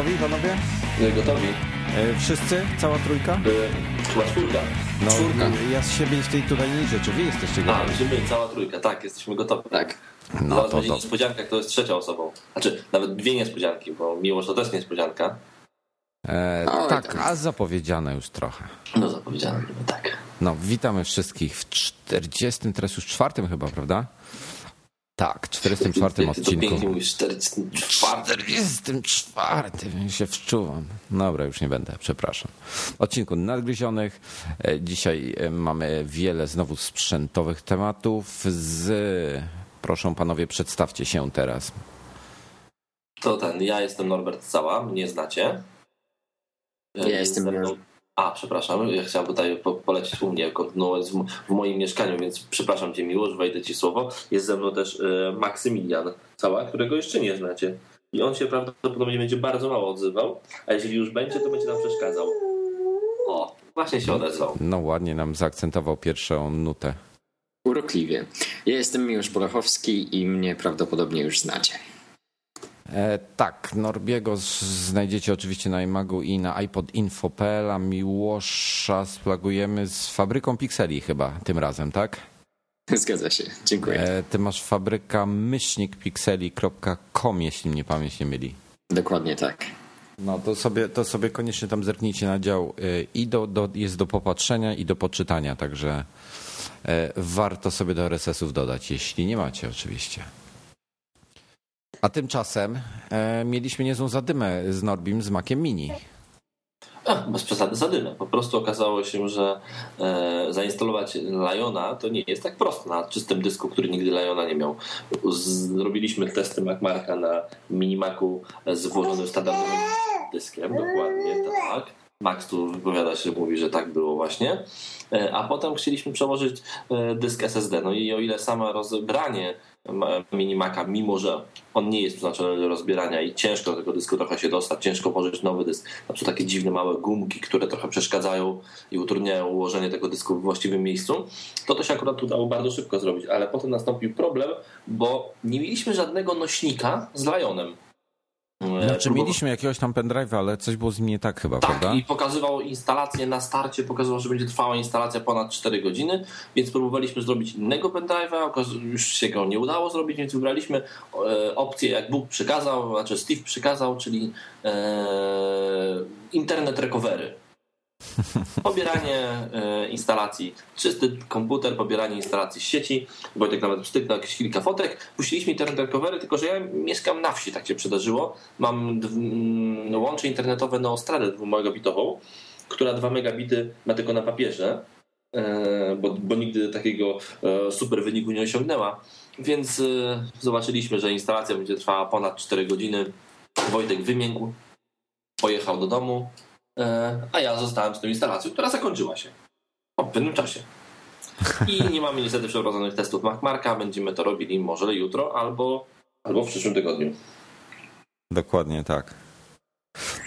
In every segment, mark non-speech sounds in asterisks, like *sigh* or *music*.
Gotowi panowie? No Gotowi? E, wszyscy? Cała trójka? Y, Chyba czwórka. No, Czwórka. ja z siebie w tej tutaj nie liczę. Czy wy jesteście A, gotowi? że my, cała trójka, tak, jesteśmy gotowi. Tak. No Zaraz to będzie dobrze. niespodzianka, kto jest trzecią osobą. Znaczy, nawet dwie niespodzianki, bo Miłosz to też niespodzianka. E, Oj, tak, tam. a zapowiedziane już trochę. No zapowiedziałem, że tak. No, witamy wszystkich w 40, teraz już czwartym chyba, prawda? Tak, 44 Ty to odcinku. pięknie mówisz, 44. 44 się wczuwam. Dobra, już nie będę, przepraszam. Odcinku nadgryzionych. E, Dzisiaj e, mamy wiele znowu sprzętowych tematów z... Proszę panowie, przedstawcie się teraz. To ten, ja jestem Norbert Cała, mnie znacie. Ja jestem ze mną- Miłosz. A, przepraszam, ja chciałem tutaj po, polecić u mnie, kontynuować w, w moim mieszkaniu, więc przepraszam cię Miłosz, wejdę ci słowo. Jest ze mną też e, Maksymilian Cała, którego jeszcze nie znacie. I on się prawdopodobnie będzie bardzo mało odzywał, a jeśli już będzie, to będzie nam przeszkadzał. O, właśnie się odezwał. No ładnie nam zaakcentował pierwszą nutę. Urokliwie. Ja jestem Miłosz Borachowski i mnie prawdopodobnie już znacie. E, tak, Norbiego znajdziecie oczywiście na iMagu i na iPod Info.pl, a Miłosza splagujemy z fabryką pikseli chyba tym razem, tak? Zgadza się. Dziękuję. E, ty masz fabryka myślnikpikseli.com, jeśli mnie pamięć nie myli. Dokładnie tak. No to sobie, to sobie koniecznie tam zerknijcie na dział e, i do, do, jest do popatrzenia i do poczytania, także warto sobie do RSS-ów dodać, jeśli nie macie oczywiście. A tymczasem e, mieliśmy niezłą zadymę z Norbim z Maciem Mini. A, bez przesady zadymę. Po prostu okazało się, że e, zainstalować Liona to nie jest tak prosto na czystym dysku, który nigdy Liona nie miał. Zrobiliśmy testy MacMarka na Minimacu z włożonym standardowym dyskiem, dokładnie tak. Max tu wypowiada się, mówi, że tak było właśnie. E, A potem chcieliśmy przełożyć e, dysk SSD. No i o ile samo rozebranie ma- Minimaca, mimo że on nie jest przeznaczony do rozbierania i ciężko do tego dysku trochę się dostać, ciężko włożyć nowy dysk. Na przykład takie dziwne małe gumki, które trochę przeszkadzają i utrudniają ułożenie tego dysku w właściwym miejscu, to to się akurat udało bardzo szybko zrobić, ale potem nastąpił problem, bo nie mieliśmy żadnego nośnika z Lionem. E, Znaczy mieliśmy jakiegoś tam pendrive'a, ale coś było z nim nie tak chyba, tak, prawda? i pokazywał instalację na starcie, pokazywał, że będzie trwała instalacja ponad 4 godziny, więc próbowaliśmy zrobić innego pendrive'a, już się go nie udało zrobić, więc wybraliśmy e, opcję, jak Bóg przykazał, znaczy Steve przykazał, czyli e, internet recovery. Pobieranie e, instalacji, czysty komputer, pobieranie instalacji z sieci. Wojtek nawet wstyknął jakieś kilka fotek. Puściliśmy internet recovery, tylko że ja mieszkam na wsi, tak się przydarzyło. Mam mm, łącze internetowe na Ostradę 2 megabitową, która 2 megabity ma tylko na papierze, e, bo, bo nigdy takiego e, super wyniku nie osiągnęła. Więc zobaczyliśmy, że instalacja będzie trwała ponad 4 godziny. Wojtek wymiękł, pojechał do domu, a ja zostałem z tą instalacją, która zakończyła się po pewnym czasie. I *laughs* nie mamy niestety przeprowadzonych testów MacMarka. Będziemy to robili może jutro albo, albo w przyszłym tygodniu. Dokładnie tak.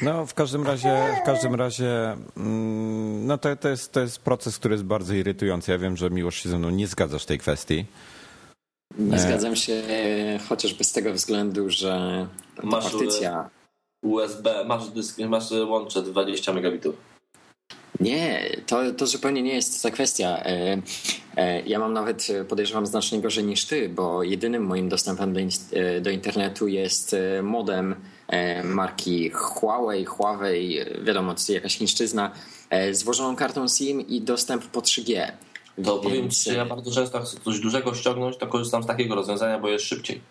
No, w każdym razie, w każdym razie, mm, no to, to, jest, to jest proces, który jest bardzo irytujący. Ja wiem, że Miłosz się ze mną nie zgadzasz w tej kwestii. Nie E. zgadzam się e, chociażby z tego względu, że ta Masz, partycja... USB, masz dysk, masz łącze 20 megabitów. Nie, to, to zupełnie nie jest ta kwestia. E, e, Ja mam nawet, e, podejrzewam, znacznie gorzej niż ty, bo jedynym moim dostępem do, do internetu jest modem marki Huawei, Huawei, wiadomo, to jest jakaś chińszczyzna, z włożoną kartą SIM i dostęp po 3G. To powiem Więc, ci, że ja bardzo często jak chcę coś dużego ściągnąć, to korzystam z takiego rozwiązania, bo jest szybciej.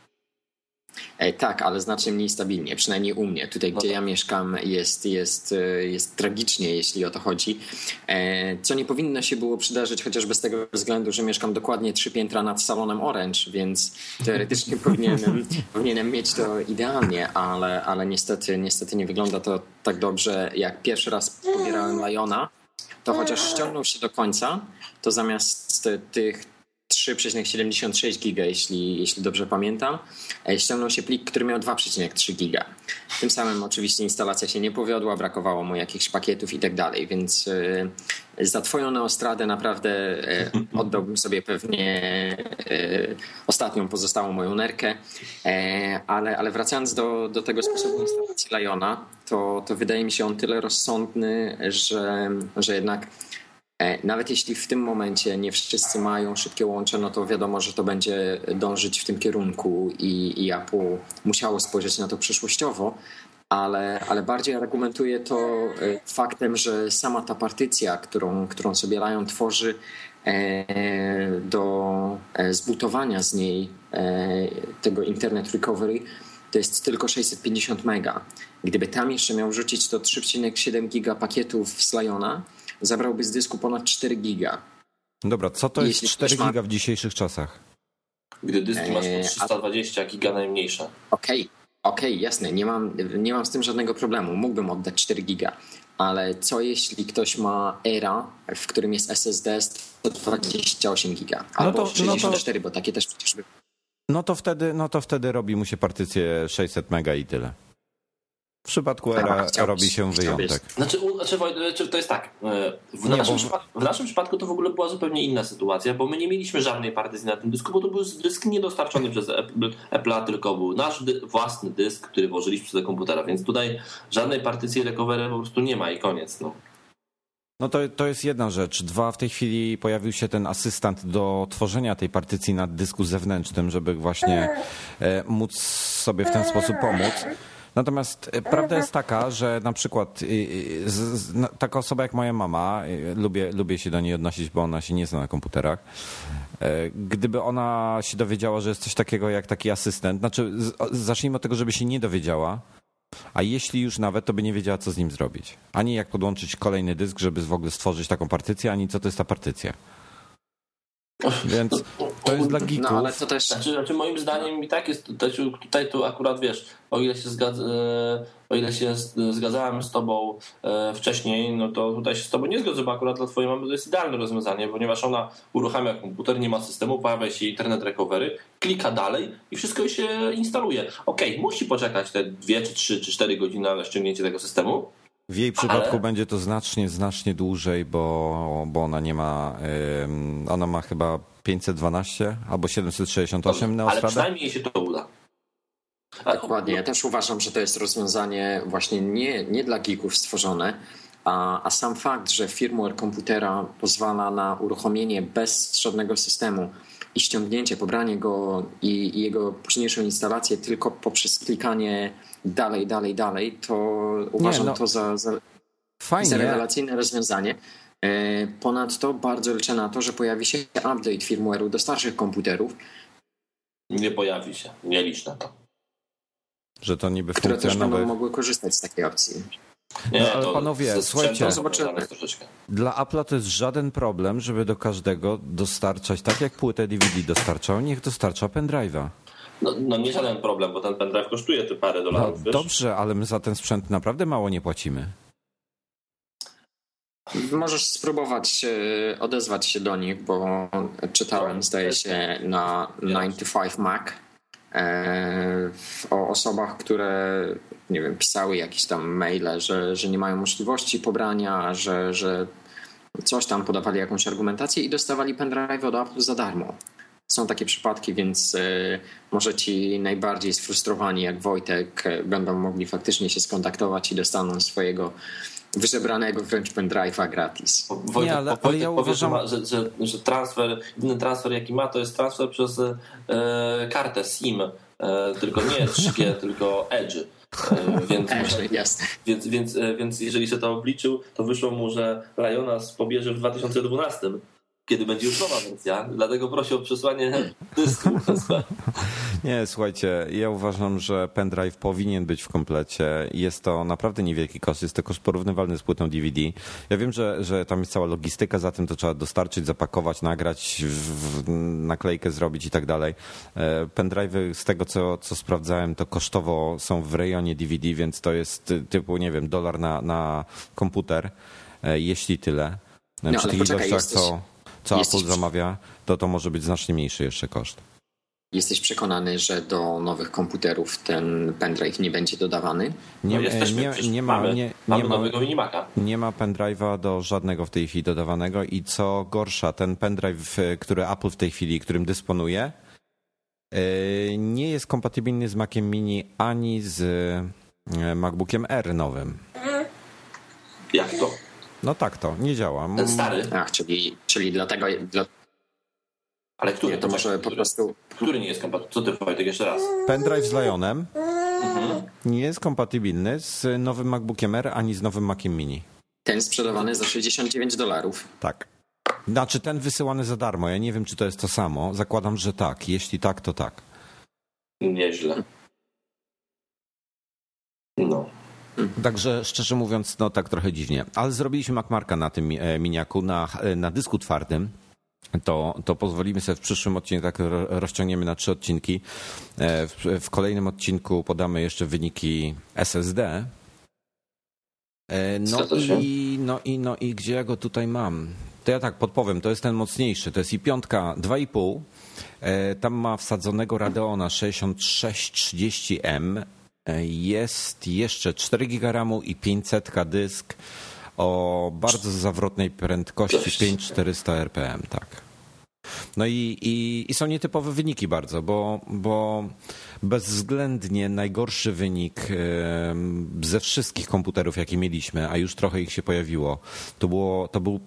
E, tak, ale znacznie mniej stabilnie, przynajmniej u mnie. Tutaj, gdzie ja mieszkam, jest, jest, jest tragicznie, jeśli o to chodzi. E, co nie powinno się było przydarzyć, chociażby z tego względu, że mieszkam dokładnie trzy piętra nad salonem Orange, więc teoretycznie *laughs* powinienem, powinienem mieć to idealnie, ale, ale niestety, niestety nie wygląda to tak dobrze. Jak pierwszy raz pobierałem Liona, to chociaż ściągnął się do końca, to zamiast tych 3,76 giga, jeśli, jeśli dobrze pamiętam. E, ściągnął się plik, który miał 2,3 giga. Tym samym oczywiście instalacja się nie powiodła, brakowało mu jakichś pakietów i tak dalej, więc e, za twoją neostradę naprawdę e, oddałbym sobie pewnie ostatnią pozostałą moją nerkę, ale, ale wracając do, do tego sposobu instalacji Liona, to, to wydaje mi się on tyle rozsądny, że, że jednak nawet jeśli w tym momencie nie wszyscy mają szybkie łącze, no to wiadomo, że to będzie dążyć w tym kierunku i, i Apple musiało spojrzeć na to przyszłościowo, ale, ale bardziej argumentuję to e, faktem, że sama ta partycja, którą, którą sobie Lion tworzy, e, do zbutowania z niej tego Internet Recovery to jest tylko 650 mega. Gdyby tam jeszcze miał rzucić to 3,7 giga pakietów z Liona, zabrałby z dysku ponad 4 giga. Dobra, co to jest 4 ma... giga w dzisiejszych czasach? Gdy dyski masz po 320 giga najmniejsze. Okej, okay, okej, okay, jasne, nie mam, nie mam z tym żadnego problemu. Mógłbym oddać 4 giga, ale co jeśli ktoś ma era, w którym jest SSD 128 giga albo no to, 64, no to... bo takie też przecież by... No to wtedy, no to wtedy robi mu się partycję 600 mega i tyle. W przypadku ERA robi się wyjątek. Znaczy, znaczy, znaczy, to jest tak. E, w naszym, nie, bo... w naszym, przypadku to w ogóle była zupełnie inna sytuacja, bo my nie mieliśmy żadnej partycji na tym dysku, bo to był dysk niedostarczony przez Apple, tylko był nasz dy, własny dysk, który włożyliśmy do komputera, więc tutaj żadnej partycji recovery po prostu nie ma i koniec. No. No to, to jest jedna rzecz. Dwa, w tej chwili pojawił się ten asystent do tworzenia tej partycji na dysku zewnętrznym, żeby właśnie e, móc sobie w ten sposób pomóc. Natomiast e, prawda jest taka, że na przykład taka osoba jak moja mama, lubię, lubię się do niej odnosić, bo ona się nie zna na komputerach. E, gdyby ona się dowiedziała, że jest coś takiego jak taki asystent, znaczy zacznijmy od tego, żeby się nie dowiedziała, a jeśli już nawet, to by nie wiedziała, co z nim zrobić. Ani jak podłączyć kolejny dysk, żeby w ogóle stworzyć taką partycję, ani co to jest ta partycja. Więc to jest dla no, geeków. No, ale to też... Znaczy, znaczy moim zdaniem i tak jest, tutaj, tutaj tu akurat wiesz, o ile się zgadza, e, o ile się zgadzałem z tobą e, wcześniej, no to tutaj się z tobą nie zgodzę, bo akurat dla twojej mamy to jest idealne rozwiązanie, ponieważ ona uruchamia komputer, nie ma systemu, pojawia się internet recovery, klika dalej i wszystko się instaluje. Okej, okay, musi poczekać te dwie, czy trzy, czy cztery godziny na ściągnięcie tego systemu, w jej przypadku Ale... będzie to znacznie, znacznie dłużej, bo, bo ona nie ma, ona ma chyba 512 albo 768 na Ale przynajmniej się to uda. Dokładnie. Ja też uważam, że to jest rozwiązanie właśnie nie, nie dla geeków stworzone, a, a sam fakt, że firmware komputera pozwala na uruchomienie bez żadnego systemu i ściągnięcie, pobranie go i, i jego późniejszą instalację tylko poprzez klikanie dalej, dalej, dalej, to uważam no, to za, za, za rewelacyjne rozwiązanie. E, ponadto bardzo liczę na to, że pojawi się update firmware'u do starszych komputerów. Nie pojawi się, nie licz na to. Że to niby Które też będą mogły korzystać z takiej opcji. Nie, no, ale panowie, słuchajcie, dla Apple'a to jest żaden problem, żeby do każdego dostarczać, tak jak płytę DVD dostarczał, niech dostarcza pendrive'a. No, no, nie żaden problem, bo ten pendrive kosztuje te parę dolarów. No, dobrze, ale my za ten sprzęt naprawdę mało nie płacimy. Możesz spróbować e, odezwać się do nich, bo czytałem, no, zdaje się, na 95 Mac e, o osobach, które nie wiem, pisały jakieś tam maile, że, że nie mają możliwości pobrania, że, że coś tam podawali jakąś argumentację i dostawali pendrive od Apple za darmo. Są takie przypadki, więc e, może ci najbardziej sfrustrowani jak Wojtek będą mogli faktycznie się skontaktować i dostaną swojego wyżebranego wręcz pendrive'a gratis. Wojtek, nie, ale, ale ja uważam, że, że, że, transfer, jedyny transfer jaki ma to jest transfer przez e, kartę SIM, e, tylko nie 3G, *laughs* tylko Edge. E, więc. Więc, więc, e, więc jeżeli się to obliczył, to wyszło mu, że Lionas pobierze w 2012 kiedy będzie już nowa wersja, dlatego proszę o przesłanie dysku. *laughs* Nie, słuchajcie, ja uważam, że pendrive powinien być w komplecie. Jest to naprawdę niewielki koszt, jest to koszt porównywalny z płytą DVD. Ja wiem, że, że tam jest cała logistyka za tym, to trzeba dostarczyć, zapakować, nagrać, w, naklejkę zrobić i tak dalej. E, pendrive'y z tego, co, co sprawdzałem, to kosztowo są w rejonie DVD, więc to jest typu, nie wiem, dolar na, na komputer, e, jeśli tyle. No, Przy ale tych poczekaj, ilościach, jesteś- co, co jesteś Apple zamawia, to to może być znacznie mniejszy jeszcze koszt. Jesteś przekonany, że do nowych komputerów ten pendrive nie będzie dodawany? Nie, no jesteśmy, nie, nie ma, mamy, nie, mamy nie ma, nowego minimaka. nie ma pendrive'a do żadnego w tej chwili dodawanego i co gorsza, ten pendrive, który Apple w tej chwili, którym dysponuje, y, nie jest kompatybilny z Maciem Mini ani z y, MacBookiem R nowym. Jak to? No tak to, nie działa. Ten stary? Ach, czyli, czyli dlatego... Dla, Ale który? nie, to może po który, prostu... który nie jest kompatybilny? Co ty Wojtek, jeszcze raz? Pendrive z Lionem Mhm. nie jest kompatybilny z nowym MacBookiem R ani z nowym Maciem Mini. Ten sprzedawany za 69 dolarów. Tak. Znaczy ten wysyłany za darmo. Ja nie wiem, czy to jest to samo. Zakładam, że tak. Jeśli tak, to tak. Nieźle. No. Także szczerze mówiąc, no tak trochę dziwnie. Ale zrobiliśmy MacMarka na tym e, miniaku, na, e, na dysku twardym. To, to pozwolimy sobie w przyszłym odcinku, tak ro- rozciągniemy na trzy odcinki. E, W, w kolejnym odcinku podamy jeszcze wyniki SSD. No i, no i no i gdzie ja go tutaj mam? To ja tak podpowiem, to jest ten mocniejszy, to jest i piątka 2,5. E, Tam ma wsadzonego Radeona 6630M. Jest jeszcze 4 GB RAMu i 500 dysk o bardzo zawrotnej prędkości Dość. 5400 RPM, tak. No i, i, i są nietypowe wyniki bardzo, bo, bo bezwzględnie najgorszy wynik ze wszystkich komputerów, jakie mieliśmy, a już trochę ich się pojawiło, to, było, to był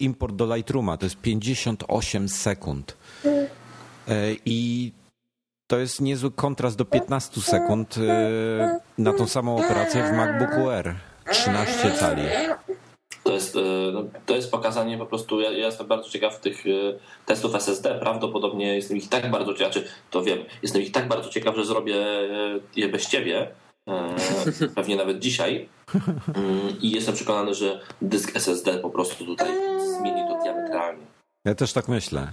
import do Lightrooma, to jest 58 sekund. E, I to jest niezły kontrast do 15 sekund e, na tą samą operację w MacBooku R. 13 cali. To jest, e, no, to jest pokazanie po prostu, ja, ja jestem bardzo ciekaw tych e, testów SSD, prawdopodobnie jestem ich tak bardzo ciekaw, czy to wiem, jestem ich tak bardzo ciekaw, że zrobię je bez ciebie, *laughs* pewnie nawet dzisiaj Mm, i jestem przekonany, że dysk SSD po prostu tutaj zmieni to diametralnie. Ja też tak myślę.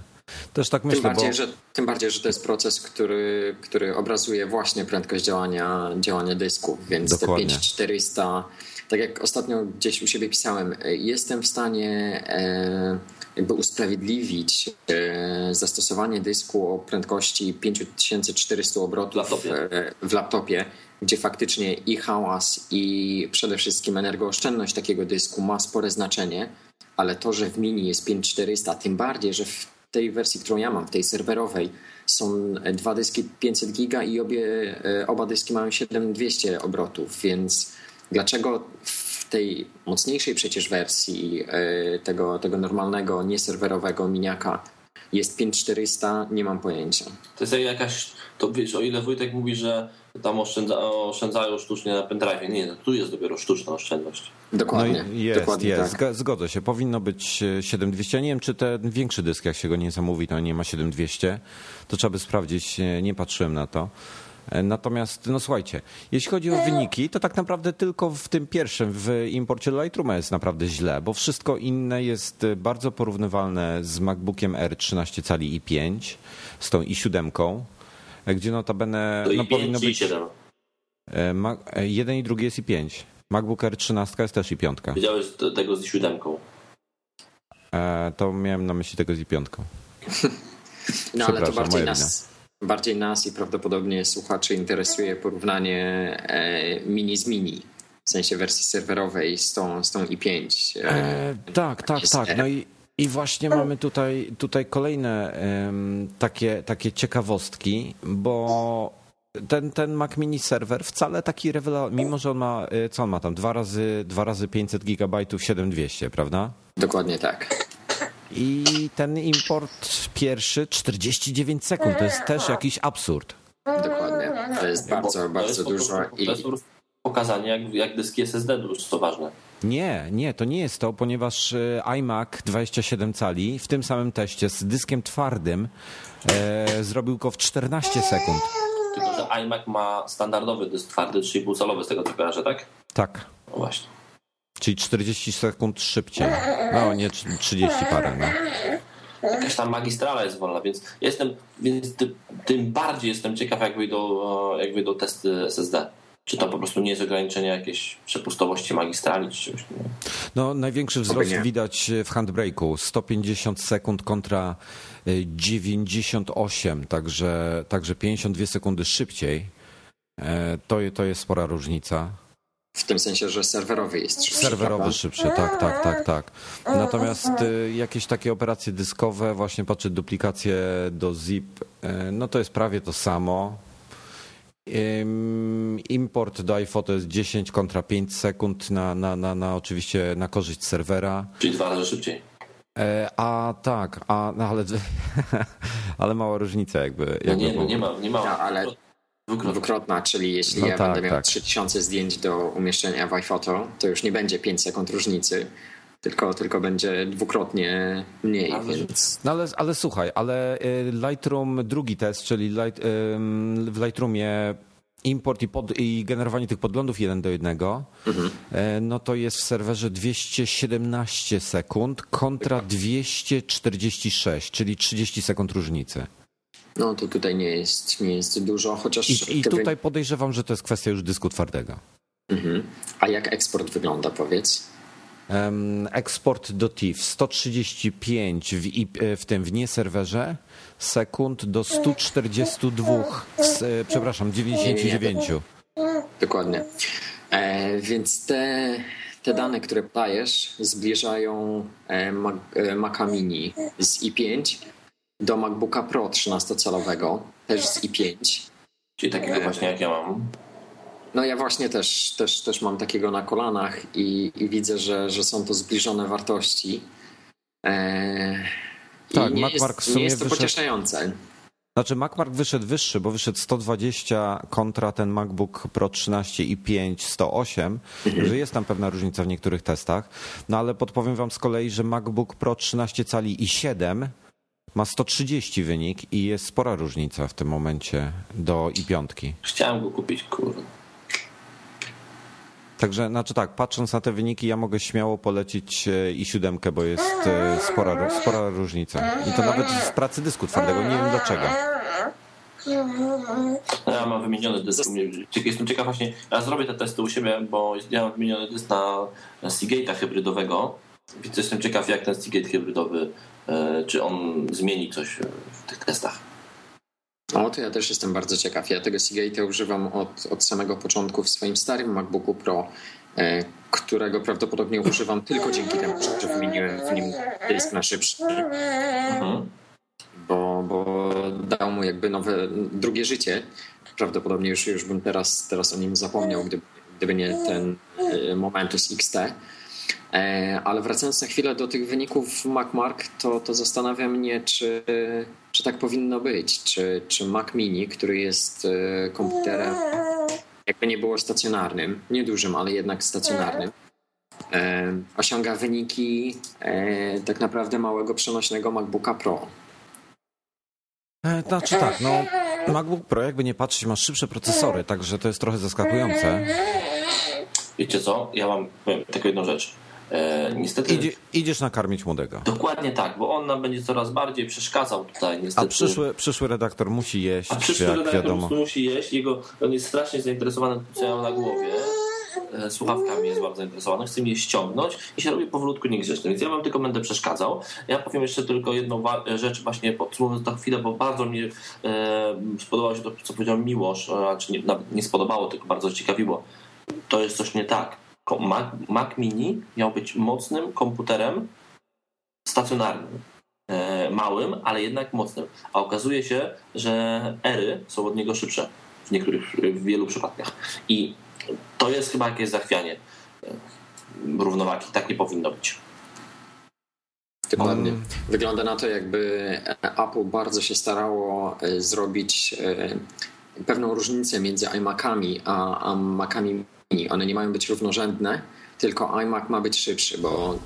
Też tak Tym myślę, bardziej, bo... że, tym bardziej, że to jest proces, który, który obrazuje właśnie prędkość działania, działania dysków, więc Dokładnie. te 5400, tak jak ostatnio gdzieś u siebie pisałem, e, jestem w stanie e, jakby usprawiedliwić e, zastosowanie dysku o prędkości 5400 obrotów laptopie. e, w laptopie, gdzie faktycznie i hałas, i przede wszystkim energooszczędność takiego dysku ma spore znaczenie, ale to, że w mini jest 5400, tym bardziej, że w tej wersji, którą ja mam, w tej serwerowej, są dwa dyski 500 giga i obie, e, oba dyski mają 7200 obrotów, więc dlaczego w tej mocniejszej przecież wersji e, tego, tego normalnego, nieserwerowego miniaka jest 5400, nie mam pojęcia. To jest jakaś, to wiesz, o ile Wojtek mówi, że tam oszczędza, oszczędzają sztucznie na pendrive, nie, no, tu jest dopiero sztuczna oszczędność. No Dokładnie. i jest, dokładnie jest. tak. Zgodzę się. Powinno być e, 7200. Ja nie wiem, czy ten większy dysk, jak się go nie zamówi, to nie ma 7200. To trzeba by sprawdzić. e, Nie patrzyłem na to. E, Natomiast, no słuchajcie, jeśli chodzi o wyniki, to tak naprawdę tylko w tym pierwszym, w imporcie Lightrooma jest naprawdę źle, bo wszystko inne jest e, bardzo porównywalne z MacBookiem R 13 cali i 5, z tą i7, e, gdzie notabene To no, i powinno 5 i być 7. e, Ma- e, jeden i drugi jest i 5. MacBook R 13 jest też i 5. Wiedziałeś t- tego z siódemką. E, to miałem na myśli tego z i piątką. No ale to Przepraszam, bardziej nas, bardziej nas i prawdopodobnie słuchaczy interesuje porównanie e, mini z mini. W sensie wersji serwerowej z tą, z tą i5. E, E, tak, tak, tak. No i, i właśnie mamy tutaj, tutaj kolejne em, takie, takie ciekawostki, bo ten, ten Mac Mini serwer wcale taki rewela, mimo że on ma, e, co on ma tam, dwa razy, dwa razy 500 gigabajtów 7200, prawda? Dokładnie tak. I ten import pierwszy 49 sekund, to jest też jakiś absurd. Dokładnie. To jest bardzo, to bardzo jest dużo. I pokazanie, jak, jak dyski SSD, to ważne. Nie, nie, to nie jest to, ponieważ e, iMac 27 cali w tym samym teście z dyskiem twardym e, zrobił go w 14 sekund. Tylko, że iMac ma standardowy dysk twardy 3,5 calowy z tego co kojarzę, tak? Tak. No właśnie. Czyli 40 sekund szybciej. No nie 30 parę. No. Jakaś tam magistrala jest wolna, więc jestem, więc ty, tym bardziej jestem ciekaw, jak wyjdą, jak wyjdą testy SSD. Czy to po prostu nie jest ograniczenie jakiejś przepustowości magistrali czy czegoś? Nie? No, największy wzrost widać w handbrake'u. 150 sekund kontra 98, y, także, także 52 sekundy szybciej. E, to, to jest spora różnica. W tym sensie, że serwerowy jest szybszy. Serwerowy prawda? szybszy, tak, tak, tak, tak. Natomiast y, jakieś takie operacje dyskowe, właśnie patrzę duplikacje do zip, y, no to jest prawie to samo. Import do iPhoto jest 10 kontra 5 sekund na, na, na, na oczywiście na korzyść serwera. Czyli dwa razy szybciej. E, a tak, a, no ale, *laughs* ale mała różnica jakby. No jakby nie, no nie ma, nie ma. No, ale dwukrotna. dwukrotna, czyli jeśli no ja tak, będę miał tak. 3000 zdjęć do umieszczenia w iPhoto, to już nie będzie 5 sekund różnicy tylko, tylko będzie dwukrotnie mniej. Więc... No ale, ale słuchaj, ale y, Lightroom, drugi test, czyli Light, w Lightroomie import i, pod, i, generowanie tych podglądów jeden do jednego, mhm. E, no to jest w serwerze 217 sekund kontra 246, czyli 30 sekund różnicy. No to tutaj nie jest, nie jest dużo, chociaż... I, i tutaj podejrzewam, że to jest kwestia już dysku twardego. Mhm. A jak eksport wygląda, powiedz? eksport do TIFF 135 w, w tym w nieserwerze sekund do 142, w, e, przepraszam, 99. Dokładnie. E, więc te, te dane, które dajesz, zbliżają e, e, Maca Mini z i5 do MacBooka Pro 13-calowego, też z i5. Czyli takiego właśnie jak ja mam. No ja właśnie też, też, też mam takiego na kolanach i, i widzę, że, że są to zbliżone wartości. Eee, tak, nie MacMark jest, w sumie nie jest to wyszedł... pocieszające. Znaczy MacMark wyszedł wyższy, bo wyszedł 120 kontra ten MacBook Pro 13 i 5 108, mhm. że jest tam pewna różnica w niektórych testach. No ale podpowiem wam z kolei, że MacBook Pro 13 cali i 7 ma 130 wynik i jest spora różnica w tym momencie do i piątki. Chciałem go kupić, kurde. Także, znaczy tak, patrząc na te wyniki, ja mogę śmiało polecić e, i siódemkę, bo jest e, spora, spora różnica. I to nawet w pracy dysku twardego, nie wiem dlaczego. Ja mam wymieniony dysk. Jestem ciekaw właśnie, ja zrobię te testy u siebie, bo ja mam wymieniony dysk na Seagate'a hybrydowego, więc jestem ciekaw jak ten Seagate hybrydowy, czy on zmieni coś w tych testach. O, to ja też jestem bardzo ciekaw. Ja tego Seagate'a używam od, od samego początku w swoim starym MacBooku Pro, e, którego prawdopodobnie używam tylko dzięki temu, że wymieniłem w nim dysk na szybszy. Mhm. Bo, bo dał mu jakby nowe, drugie życie. Prawdopodobnie już, już bym teraz, teraz o nim zapomniał, gdyby, gdyby nie ten e, Momentus XT. E, ale wracając na chwilę do tych wyników MacMark, to, to zastanawia mnie, czy, czy tak powinno być. Czy, czy Mac Mini, który jest e, komputerem, jakby nie było stacjonarnym, niedużym, ale jednak stacjonarnym, e, osiąga wyniki tak naprawdę małego przenośnego MacBooka Pro. Znaczy tak, no MacBook Pro jakby nie patrzeć ma szybsze procesory, także to jest trochę zaskakujące. Wiecie co, ja mam powiem, tylko jedną rzecz. E, niestety. Idzie, idziesz nakarmić młodego. Dokładnie tak, bo on nam będzie coraz bardziej przeszkadzał tutaj. Niestety. A przyszły, przyszły redaktor musi jeść. A przyszły redaktor wiadomo. musi jeść. Jego, on jest strasznie zainteresowany tym, co ja mam na głowie. E, słuchawkami jest bardzo zainteresowany, chce mnie ściągnąć i się robi powolutku niegrzeczny, więc ja wam tylko będę przeszkadzał. Ja powiem jeszcze tylko jedną rzecz, właśnie podsumowując tę chwilę, bo bardzo mi e, spodobało się to, co powiedział Miłosz, a czy nie, nie spodobało, tylko bardzo ciekawiło. To jest coś nie tak Mac, Mac Mini miał być mocnym komputerem stacjonarnym. E, małym, ale jednak mocnym. A okazuje się, że ery są od niego szybsze w niektórych, w wielu przypadkach. I to jest chyba jakieś zachwianie e, równowagi. Tak nie powinno być. Dokładnie. Wygląda na to, jakby Apple bardzo się starało e, zrobić pewną różnicę między iMacami a, a Macami One nie mają być równorzędne, tylko iMac ma być szybszy, bo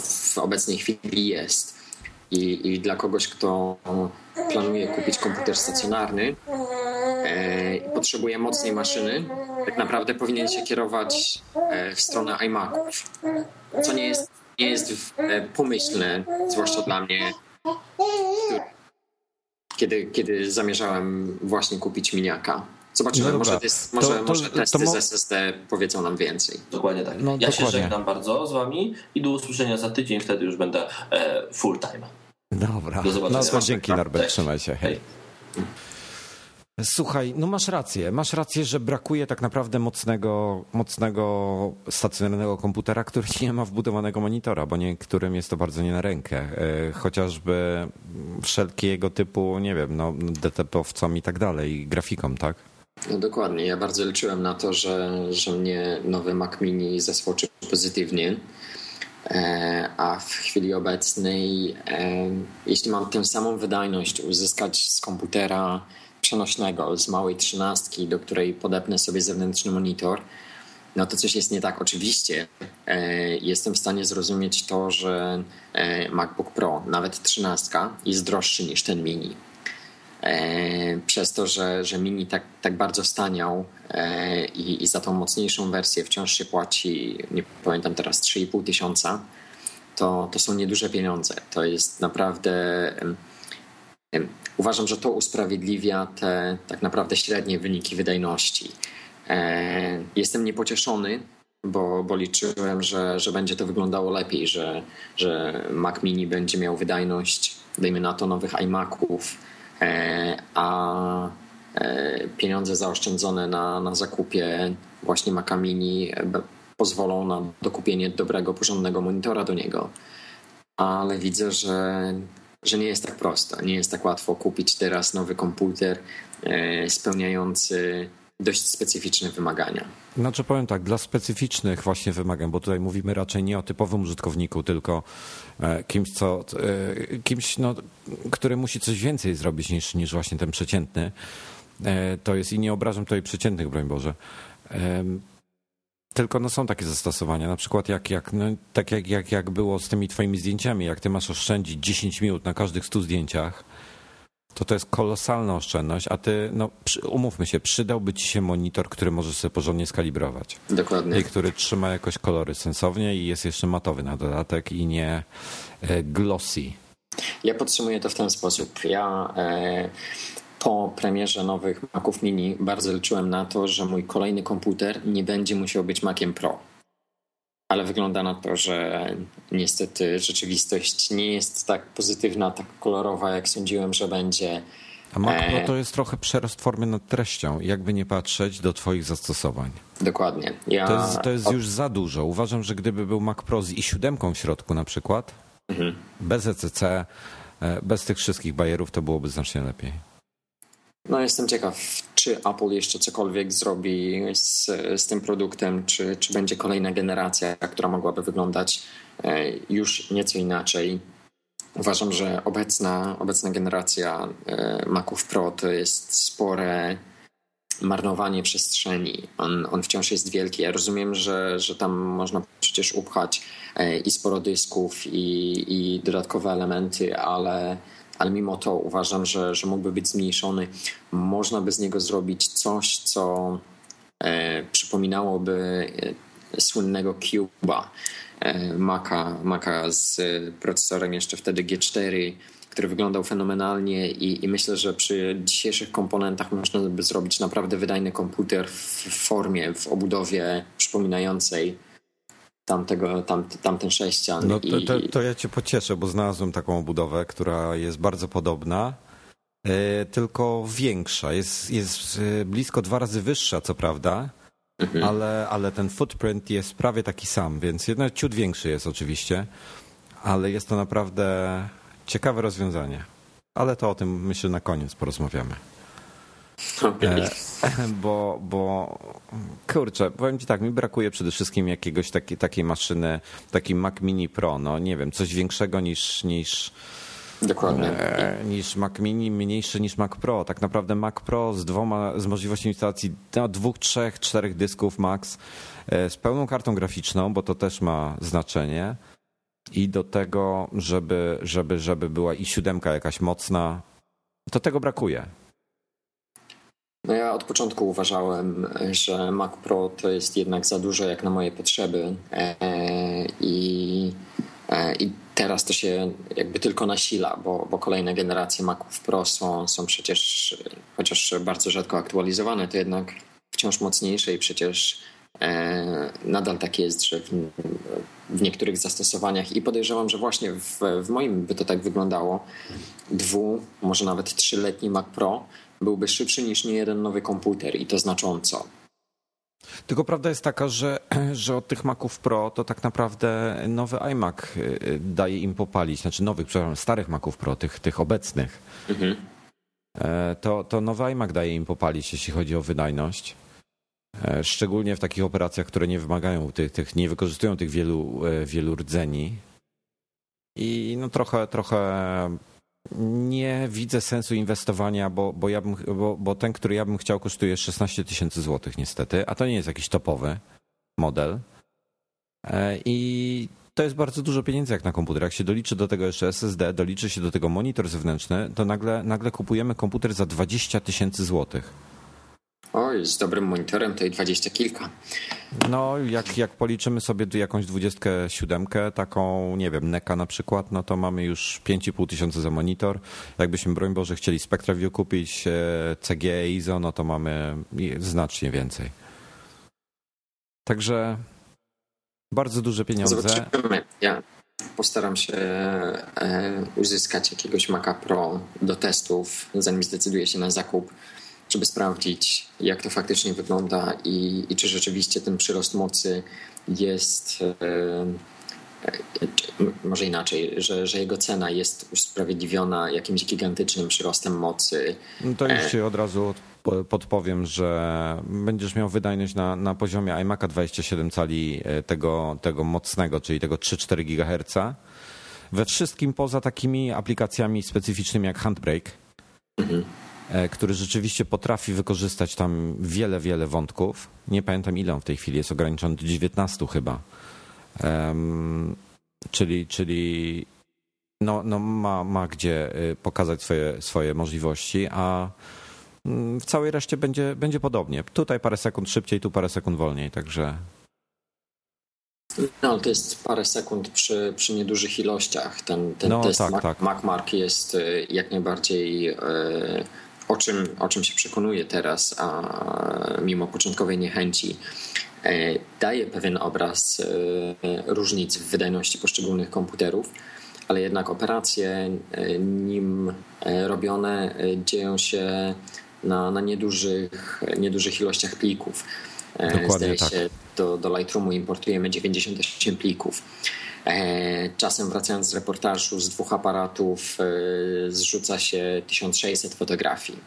w obecnej chwili jest. I, i dla kogoś, kto planuje kupić komputer stacjonarny e, i potrzebuje mocnej maszyny, tak naprawdę powinien się kierować e, w stronę iMaców, co nie jest, nie jest e, pomyślne, zwłaszcza dla mnie, kiedy, kiedy zamierzałem właśnie kupić miniaka. Zobaczymy, no może, jest, może, to, to, może testy to, z SSD powiedzą nam więcej. Dokładnie tak. No, ja dokładnie. się żegnam bardzo z wami i do usłyszenia za tydzień, wtedy już będę e, full time. Dobra, do zobaczenia. No to dzięki Norbert, trzymaj się. Hej. Słuchaj, no masz rację. Masz rację, że brakuje tak naprawdę mocnego, mocnego stacjonarnego komputera, który *laughs* nie ma wbudowanego monitora, bo niektórym jest to bardzo nie na rękę. E, chociażby wszelkiego typu, nie wiem, no, DTP-owcom i tak dalej, grafikom, tak? No dokładnie. Ja bardzo liczyłem na to, że, że mnie nowy Mac Mini zaskoczy pozytywnie. E, a w chwili obecnej, e, jeśli mam tę samą wydajność uzyskać z komputera przenośnego, z małej trzynastki, do której podepnę sobie zewnętrzny monitor, no to coś jest nie tak. Oczywiście e, jestem w stanie zrozumieć to, że MacBook Pro, nawet trzynastka, jest droższy niż ten mini. Przez to, że, że mini tak, tak bardzo staniał i, i za tą mocniejszą wersję wciąż się płaci, nie pamiętam teraz, 3,5 tysiąca, to, to są nieduże pieniądze. To jest naprawdę Uważam, że to usprawiedliwia te tak naprawdę średnie wyniki wydajności. E, jestem niepocieszony, bo, bo liczyłem, że, że będzie to wyglądało lepiej, że, że Mac Mini będzie miał wydajność, dajmy na to, nowych iMaców, e, a e, pieniądze zaoszczędzone na, na zakupie właśnie Maca Mini pozwolą na dokupienie dobrego, porządnego monitora do niego. Ale widzę, że że nie jest tak prosto. Nie jest tak łatwo kupić teraz nowy komputer e, spełniający dość specyficzne wymagania. Znaczy powiem tak, dla specyficznych właśnie wymagań, bo tutaj mówimy raczej nie o typowym użytkowniku, tylko e, kimś, co, e, kimś no, który musi coś więcej zrobić niż, niż właśnie ten przeciętny. To jest i nie obrażam tutaj przeciętnych, broń Boże. Tylko no są takie zastosowania, na przykład jak, jak, no, tak jak, jak, jak było z tymi twoimi zdjęciami, jak ty masz oszczędzić 10 minut na każdych 100 zdjęciach, to to jest kolosalna oszczędność, a ty, no umówmy się, przydałby ci się monitor, który możesz sobie porządnie skalibrować. Dokładnie. I który trzyma jakoś kolory sensownie i jest jeszcze matowy na dodatek i nie e, glossy. Ja podsumuję to w ten sposób. Ja e, po premierze nowych Maców Mini bardzo liczyłem na to, że mój kolejny komputer nie będzie musiał być Maciem Pro. Ale wygląda na to, że niestety rzeczywistość nie jest tak pozytywna, tak kolorowa, jak sądziłem, że będzie. A Mac Pro e, to jest trochę przerost formy nad treścią, jakby nie patrzeć do Twoich zastosowań. Dokładnie. Ja... To jest, to jest już za dużo. Uważam, że gdyby był Mac Pro z i7 w środku na przykład, mhm. bez ECC, e, bez tych wszystkich bajerów, to byłoby znacznie lepiej. No jestem ciekaw, czy Apple jeszcze cokolwiek zrobi z, z tym produktem, czy, czy będzie kolejna generacja, która mogłaby wyglądać e, już nieco inaczej. Uważam, że obecna, obecna generacja e, Maców Pro to jest spore marnowanie przestrzeni. On, on wciąż jest wielki. Ja rozumiem, że, że tam można przecież upchać e, i sporo dysków, i, i dodatkowe elementy, ale ale mimo to uważam, że, że mógłby być zmniejszony. Można by z niego zrobić coś, co e, przypominałoby e, słynnego Cube'a, e, Maca, Maca z procesorem jeszcze wtedy G4, który wyglądał fenomenalnie i, i, myślę, że przy dzisiejszych komponentach można by zrobić naprawdę wydajny komputer w formie, w obudowie przypominającej tamtego, tam, tamten sześcian. No to, to, to, ja cię pocieszę, bo znalazłem taką budowę, która jest bardzo podobna, e, tylko większa. Jest, jest e, blisko dwa razy wyższa, co prawda, mhm. ale, ale ten footprint jest prawie taki sam, więc jednak ciut większy jest oczywiście, ale jest to naprawdę ciekawe rozwiązanie. Ale to o tym myślę na koniec porozmawiamy. Okay. E, *laughs* bo, bo kurczę, powiem ci tak, mi brakuje przede wszystkim jakiegoś takiej, takiej maszyny, taki Mac Mini Pro, no nie wiem, coś większego niż, niż Dokładnie. E, niż Mac Mini, mniejszy niż Mac Pro. Tak naprawdę Mac Pro z dwoma, z możliwością instalacji no, dwóch, trzech, czterech dysków max, e, z pełną kartą graficzną, bo to też ma znaczenie. I do tego, żeby, żeby, żeby była i siódemka jakaś mocna, to tego brakuje. No ja od początku uważałem, że Mac Pro to jest jednak za dużo jak na moje potrzeby. E, i, e, i teraz to się jakby tylko nasila, bo, bo kolejne generacje Maców Pro są, są przecież, chociaż bardzo rzadko aktualizowane, to jednak wciąż mocniejsze i przecież e, nadal tak jest, że w, w niektórych zastosowaniach i podejrzewam, że właśnie w, w moim by to tak wyglądało, dwu, może nawet trzyletni Mac Pro byłby szybszy niż niejeden nowy komputer i to znacząco. Tylko prawda jest taka, że, *clears throat* że od tych Maców Pro to tak naprawdę nowy iMac y, daje im popalić, znaczy nowych, przepraszam, starych Maców Pro, tych, tych obecnych. Mhm. E, to, to nowy iMac daje im popalić, jeśli chodzi o wydajność. E, szczególnie w takich operacjach, które nie wymagają tych, tych nie wykorzystują tych wielu, e, wielu rdzeni. I no trochę, trochę nie widzę sensu inwestowania, bo, bo, ja bym, bo, bo ten, który ja bym chciał, kosztuje 16 tysięcy złotych niestety, a to nie jest jakiś topowy model. E, I to jest bardzo dużo pieniędzy jak na komputer. Jak się doliczy do tego jeszcze SSD, doliczy się do tego monitor zewnętrzny, to nagle, nagle kupujemy komputer za 20 tysięcy złotych. Oj, z dobrym monitorem to i dwadzieścia kilka. No, jak, jak policzymy sobie jakąś 27, taką, nie wiem, NECA na przykład, no to mamy już 5,5 tysiąca za monitor. Jakbyśmy, broń Boże, chcieli SpectraView kupić, e, CGE ISO, no to mamy znacznie więcej. Także bardzo duże pieniądze. Zobaczymy. Ja postaram się e, uzyskać jakiegoś Maca Pro do testów, zanim zdecyduję się na zakup żeby sprawdzić, jak to faktycznie wygląda i, i czy rzeczywiście ten przyrost mocy jest. E, e, może inaczej, że, że jego cena jest usprawiedliwiona jakimś gigantycznym przyrostem mocy. No to już ci od razu podpowiem, że będziesz miał wydajność na, na poziomie iMac'a 27 cali e, tego, tego mocnego, czyli tego 3-4 GHz. We wszystkim poza takimi aplikacjami specyficznymi jak Handbrake. Mhm E, który rzeczywiście potrafi wykorzystać tam wiele, wiele wątków. Nie pamiętam ile on w tej chwili jest ograniczony do 19 chyba. Um, czyli, czyli no, no ma, ma gdzie y, pokazać swoje, swoje możliwości, a mm, w całej reszcie będzie, będzie podobnie. Tutaj parę sekund szybciej, tu parę sekund wolniej, także. No, to jest parę sekund przy, przy niedużych ilościach. Ten, ten no, test tak, Mac, tak. MacMark jest y, jak najbardziej. Yy o czym, o czym się przekonuje teraz, a mimo początkowej niechęci, e, daje pewien obraz e, różnic w wydajności poszczególnych komputerów, ale jednak operacje e, nim robione dzieją się na, na niedużych, niedużych ilościach plików. Dokładnie Zdaje tak. się, do, do Lightroomu importujemy 98 plików. E, czasem wracając z reportażu z dwóch aparatów e, zrzuca się 1600 fotografii.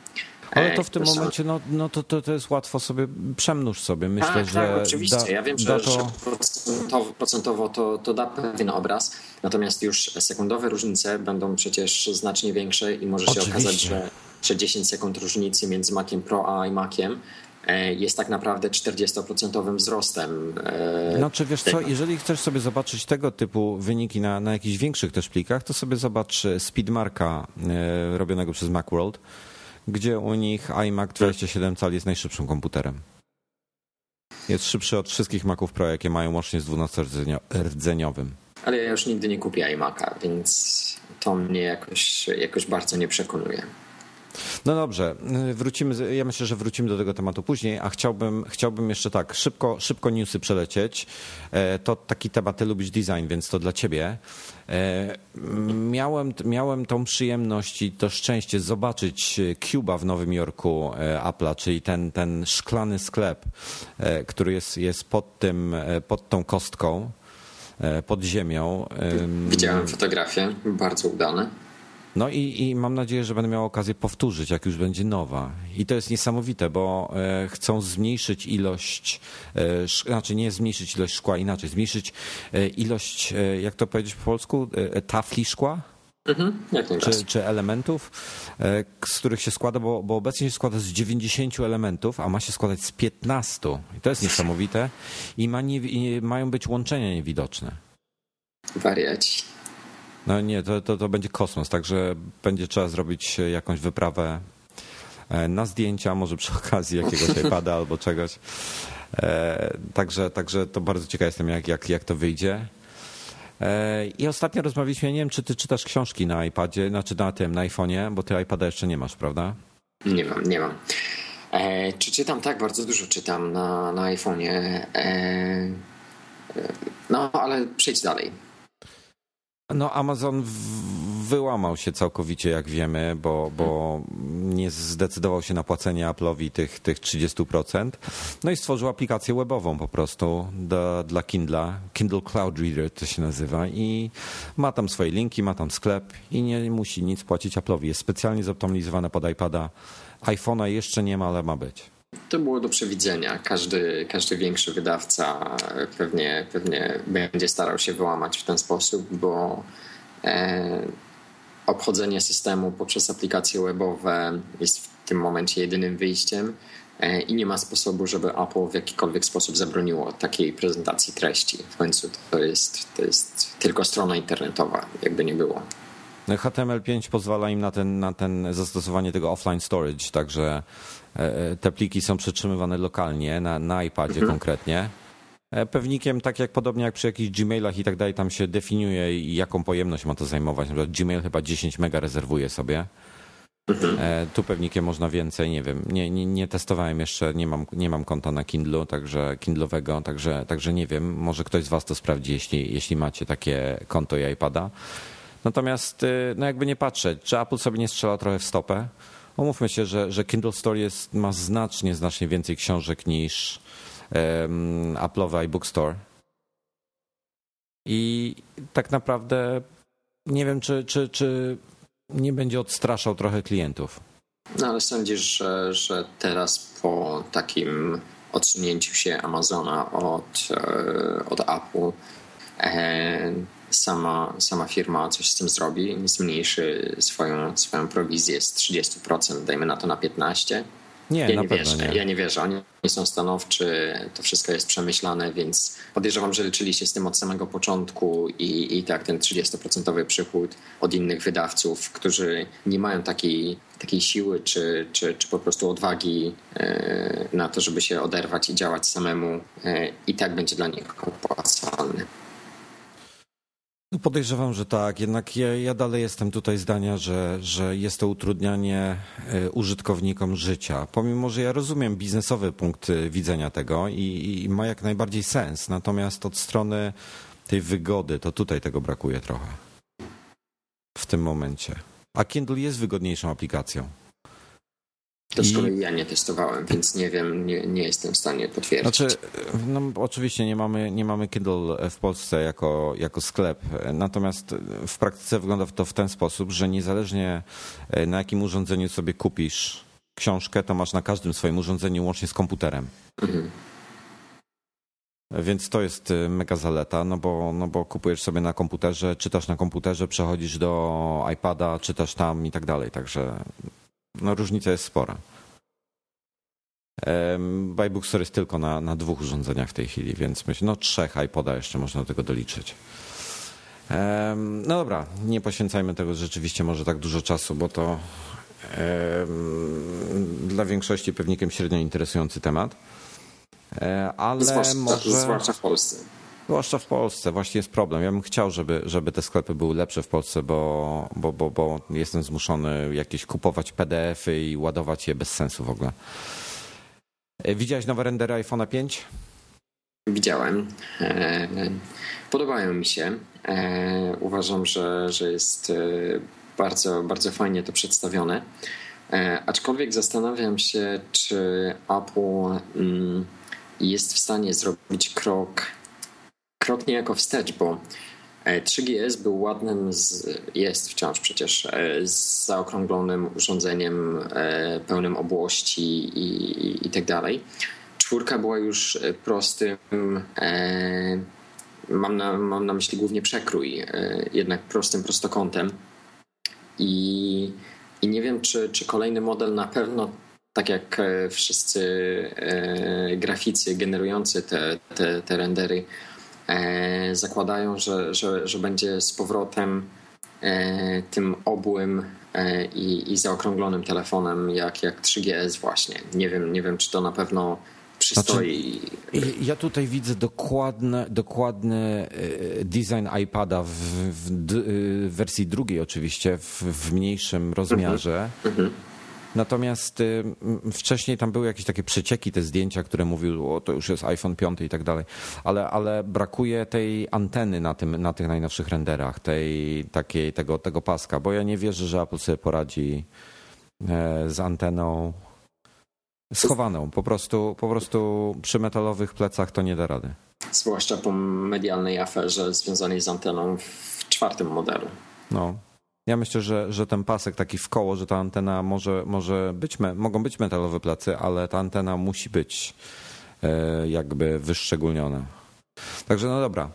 Ale to w tym to momencie, no, no to, to, to jest łatwo sobie, przemnóż sobie. Myślę, tak, że. Tak, oczywiście. Da, ja wiem, że, to... że procentowo, procentowo to, to da pewien obraz, natomiast już sekundowe różnice będą przecież znacznie większe i może się oczywiście. okazać, że, że 10 sekund różnicy między Maciem Pro a iMaciem E, jest tak naprawdę 40% wzrostem. E, no czy wiesz tego. co, jeżeli chcesz sobie zobaczyć tego typu wyniki na, na jakichś większych też plikach, to sobie zobacz e, Speedmarka robionego przez Macworld, gdzie u nich iMac 27 cali jest najszybszym komputerem. Jest szybszy od wszystkich Maców Pro, jakie mają łącznie z 12-rdzeniowym. Ale ja już nigdy nie kupię iMac'a, więc to mnie jakoś, jakoś bardzo nie przekonuje. No dobrze, wrócimy, ja myślę, że wrócimy do tego tematu później, a chciałbym, chciałbym jeszcze tak, szybko, szybko newsy przelecieć. E, to taki temat, ty lubisz design, więc to dla ciebie. E, miałem, miałem tą przyjemność i to szczęście zobaczyć Cuba w Nowym Jorku e, Apple'a, czyli ten, ten szklany sklep, który jest, jest pod, tym, pod tą kostką pod ziemią. Widziałem fotografię, bardzo udane. No i, i, mam nadzieję, że będę miał okazję powtórzyć, jak już będzie nowa. I to jest niesamowite, bo e, chcą zmniejszyć ilość, e, znaczy nie zmniejszyć ilość szkła, inaczej, zmniejszyć e, ilość, jak to powiedzieć po polsku, tafli szkła? Mhm, czy, czy elementów, z których się składa, bo, bo obecnie się składa z 90 elementów, a ma się składać z 15. I to jest *laughs* niesamowite. I, ma nie, i mają być łączenia niewidoczne. Wariaci. No nie, to, to, to będzie kosmos, także będzie trzeba zrobić jakąś wyprawę e, na zdjęcia, może przy *laughs* okazji jakiegoś iPada *laughs* albo czegoś. E, także, także to bardzo ciekaw jestem, jak, jak, jak to wyjdzie. E, I ostatnio rozmawialiśmy, nie wiem, czy ty czytasz książki na iPadzie, znaczy na tym, na iPhone'ie, bo ty iPada jeszcze nie masz, prawda? Nie mam, nie mam. E, czy czytam? Tak, bardzo dużo czytam na, na iPhone'ie. E, e no, ale przejdź dalej. No, Amazon wyłamał się całkowicie, jak wiemy, bo, bo nie zdecydował się na płacenie Apple'owi tych, tych 30%. No i stworzył aplikację webową po prostu dla Kindla. Kindle Cloud Reader to się nazywa i ma tam swoje linki, ma tam sklep i nie musi nic płacić Apple'owi. Jest specjalnie zoptymalizowane pod iPada. iPhone'a jeszcze nie ma, ale ma być. To było do przewidzenia. Każdy, każdy większy wydawca pewnie, pewnie będzie starał się wyłamać w ten sposób, bo e, obchodzenie systemu poprzez aplikacje webowe jest w tym momencie jedynym wyjściem e, i nie ma sposobu, żeby Apple w jakikolwiek sposób zabroniło takiej prezentacji treści. W końcu to jest, to jest tylko strona internetowa, jakby nie było. HTML5 pozwala im na, ten, na ten zastosowanie tego offline storage, także te pliki są przetrzymywane lokalnie, na, na iPadzie mhm. konkretnie. E, pewnikiem, tak jak podobnie jak przy jakichś Gmailach i tak dalej, tam się definiuje, jaką pojemność ma to zajmować. Na przykład Gmail chyba 10 mega rezerwuje sobie. Mhm. Tu pewnikiem można więcej, nie wiem. Nie, nie, nie, testowałem jeszcze, nie mam, nie mam konta na Kindle, także Kindlowego, także, także nie wiem. Może ktoś z Was to sprawdzi, jeśli, jeśli macie takie konto i iPada. Natomiast, y, no jakby nie patrzeć, czy Apple sobie nie strzela trochę w stopę? Umówmy się, że, że Kindle Store jest, ma znacznie, znacznie więcej książek niż um, Apple'owe iBook Store. I tak naprawdę nie wiem, czy, czy, czy nie będzie odstraszał trochę klientów. No ale sądzisz, że, że teraz po takim odsunięciu się Amazona od, e, od Apple e, sama, sama firma coś z tym zrobi, zmniejszy swoją, swoją prowizję z 30%, dajmy na to na 15%. Nie, ja na nie pewno wierzę. nie. Ja nie wierzę. Oni są stanowczy, to wszystko jest przemyślane, więc podejrzewam, że liczyli się z tym od samego początku i, i tak ten 30% przychód od innych wydawców, którzy nie mają takiej, takiej siły czy, czy, czy po prostu odwagi e, na to, żeby się oderwać i działać samemu e, i tak będzie dla nich opłacalny. No podejrzewam, że tak. Jednak ja, ja, dalej jestem tutaj zdania, że, że jest to utrudnianie e, użytkownikom życia. Pomimo, że ja rozumiem biznesowy punkt e, widzenia tego i, i ma jak najbardziej sens. Natomiast od strony tej wygody, to tutaj tego brakuje trochę. W tym momencie. A Kindle jest wygodniejszą aplikacją. To z kolei ja nie testowałem, więc nie wiem, nie, nie jestem w stanie potwierdzić. Znaczy, no, oczywiście nie mamy, nie mamy Kindle w Polsce jako, jako sklep, natomiast w praktyce wygląda to w ten sposób, że niezależnie e, na jakim urządzeniu sobie kupisz książkę, to masz na każdym swoim urządzeniu łącznie z komputerem. Mhm. Więc to jest e, mega zaleta, no bo, no bo kupujesz sobie na komputerze, czytasz na komputerze, przechodzisz do iPada, czytasz tam i tak dalej. Także no różnica jest spora. Buybook Store jest tylko na, na dwóch urządzeniach w tej chwili, więc myślę, no trzech iPoda jeszcze można do tego doliczyć. No dobra, nie poświęcajmy tego rzeczywiście może tak dużo czasu, bo to dla większości pewnikiem średnio interesujący temat. E, ale zwłaszcza, może... zwłaszcza w Polsce. Zwłaszcza w Polsce, właśnie jest problem. Ja bym chciał, żeby, żeby te sklepy były lepsze w Polsce, bo, bo, bo, bo jestem zmuszony jakieś kupować PDF-y i ładować je bez sensu w ogóle. E, widziałeś nowe rendery iPhone'a 5? Widziałem. E, podobają mi się. E, uważam, że, że jest bardzo, bardzo fajnie to przedstawione. Aczkolwiek zastanawiam się, czy Apple mm, jest w stanie zrobić krok krok niejako wstecz, bo 3GS e, był ładnym, z, jest wciąż przecież e, z zaokrąglonym urządzeniem e, pełnym obłości i, i, tak dalej. Czwórka była już prostym, mam na, mam na myśli głównie przekrój, jednak prostym prostokątem I, i nie wiem, czy, czy kolejny model na pewno tak jak wszyscy graficy generujący te, te, te rendery zakładają, że, że, że będzie z powrotem tym obłym E, i, i zaokrąglonym telefonem jak, jak 3GS właśnie. Nie wiem, nie wiem, czy to na pewno przystoi. Znaczy, ja tutaj widzę dokładny, dokładny e, design iPada w, w, w wersji drugiej oczywiście, w, w mniejszym rozmiarze. Mm -hmm. Natomiast y, wcześniej tam były jakieś takie przecieki, te zdjęcia, które mówiły, o to już jest iPhone 5 i tak dalej, ale, ale brakuje tej anteny na, tym, na tych najnowszych renderach, tej, takiej, tego, tego paska, bo ja nie wierzę, że Apple sobie poradzi e, z anteną schowaną. Po prostu, po prostu przy metalowych plecach to nie da rady. Zwłaszcza po medialnej aferze związanej z anteną w czwartym modelu. No, ja myślę, że, że ten pasek taki w koło, że ta antena może, może być, mogą być metalowe plecy, ale ta antena musi być e, jakby wyszczególniona. Także no dobra.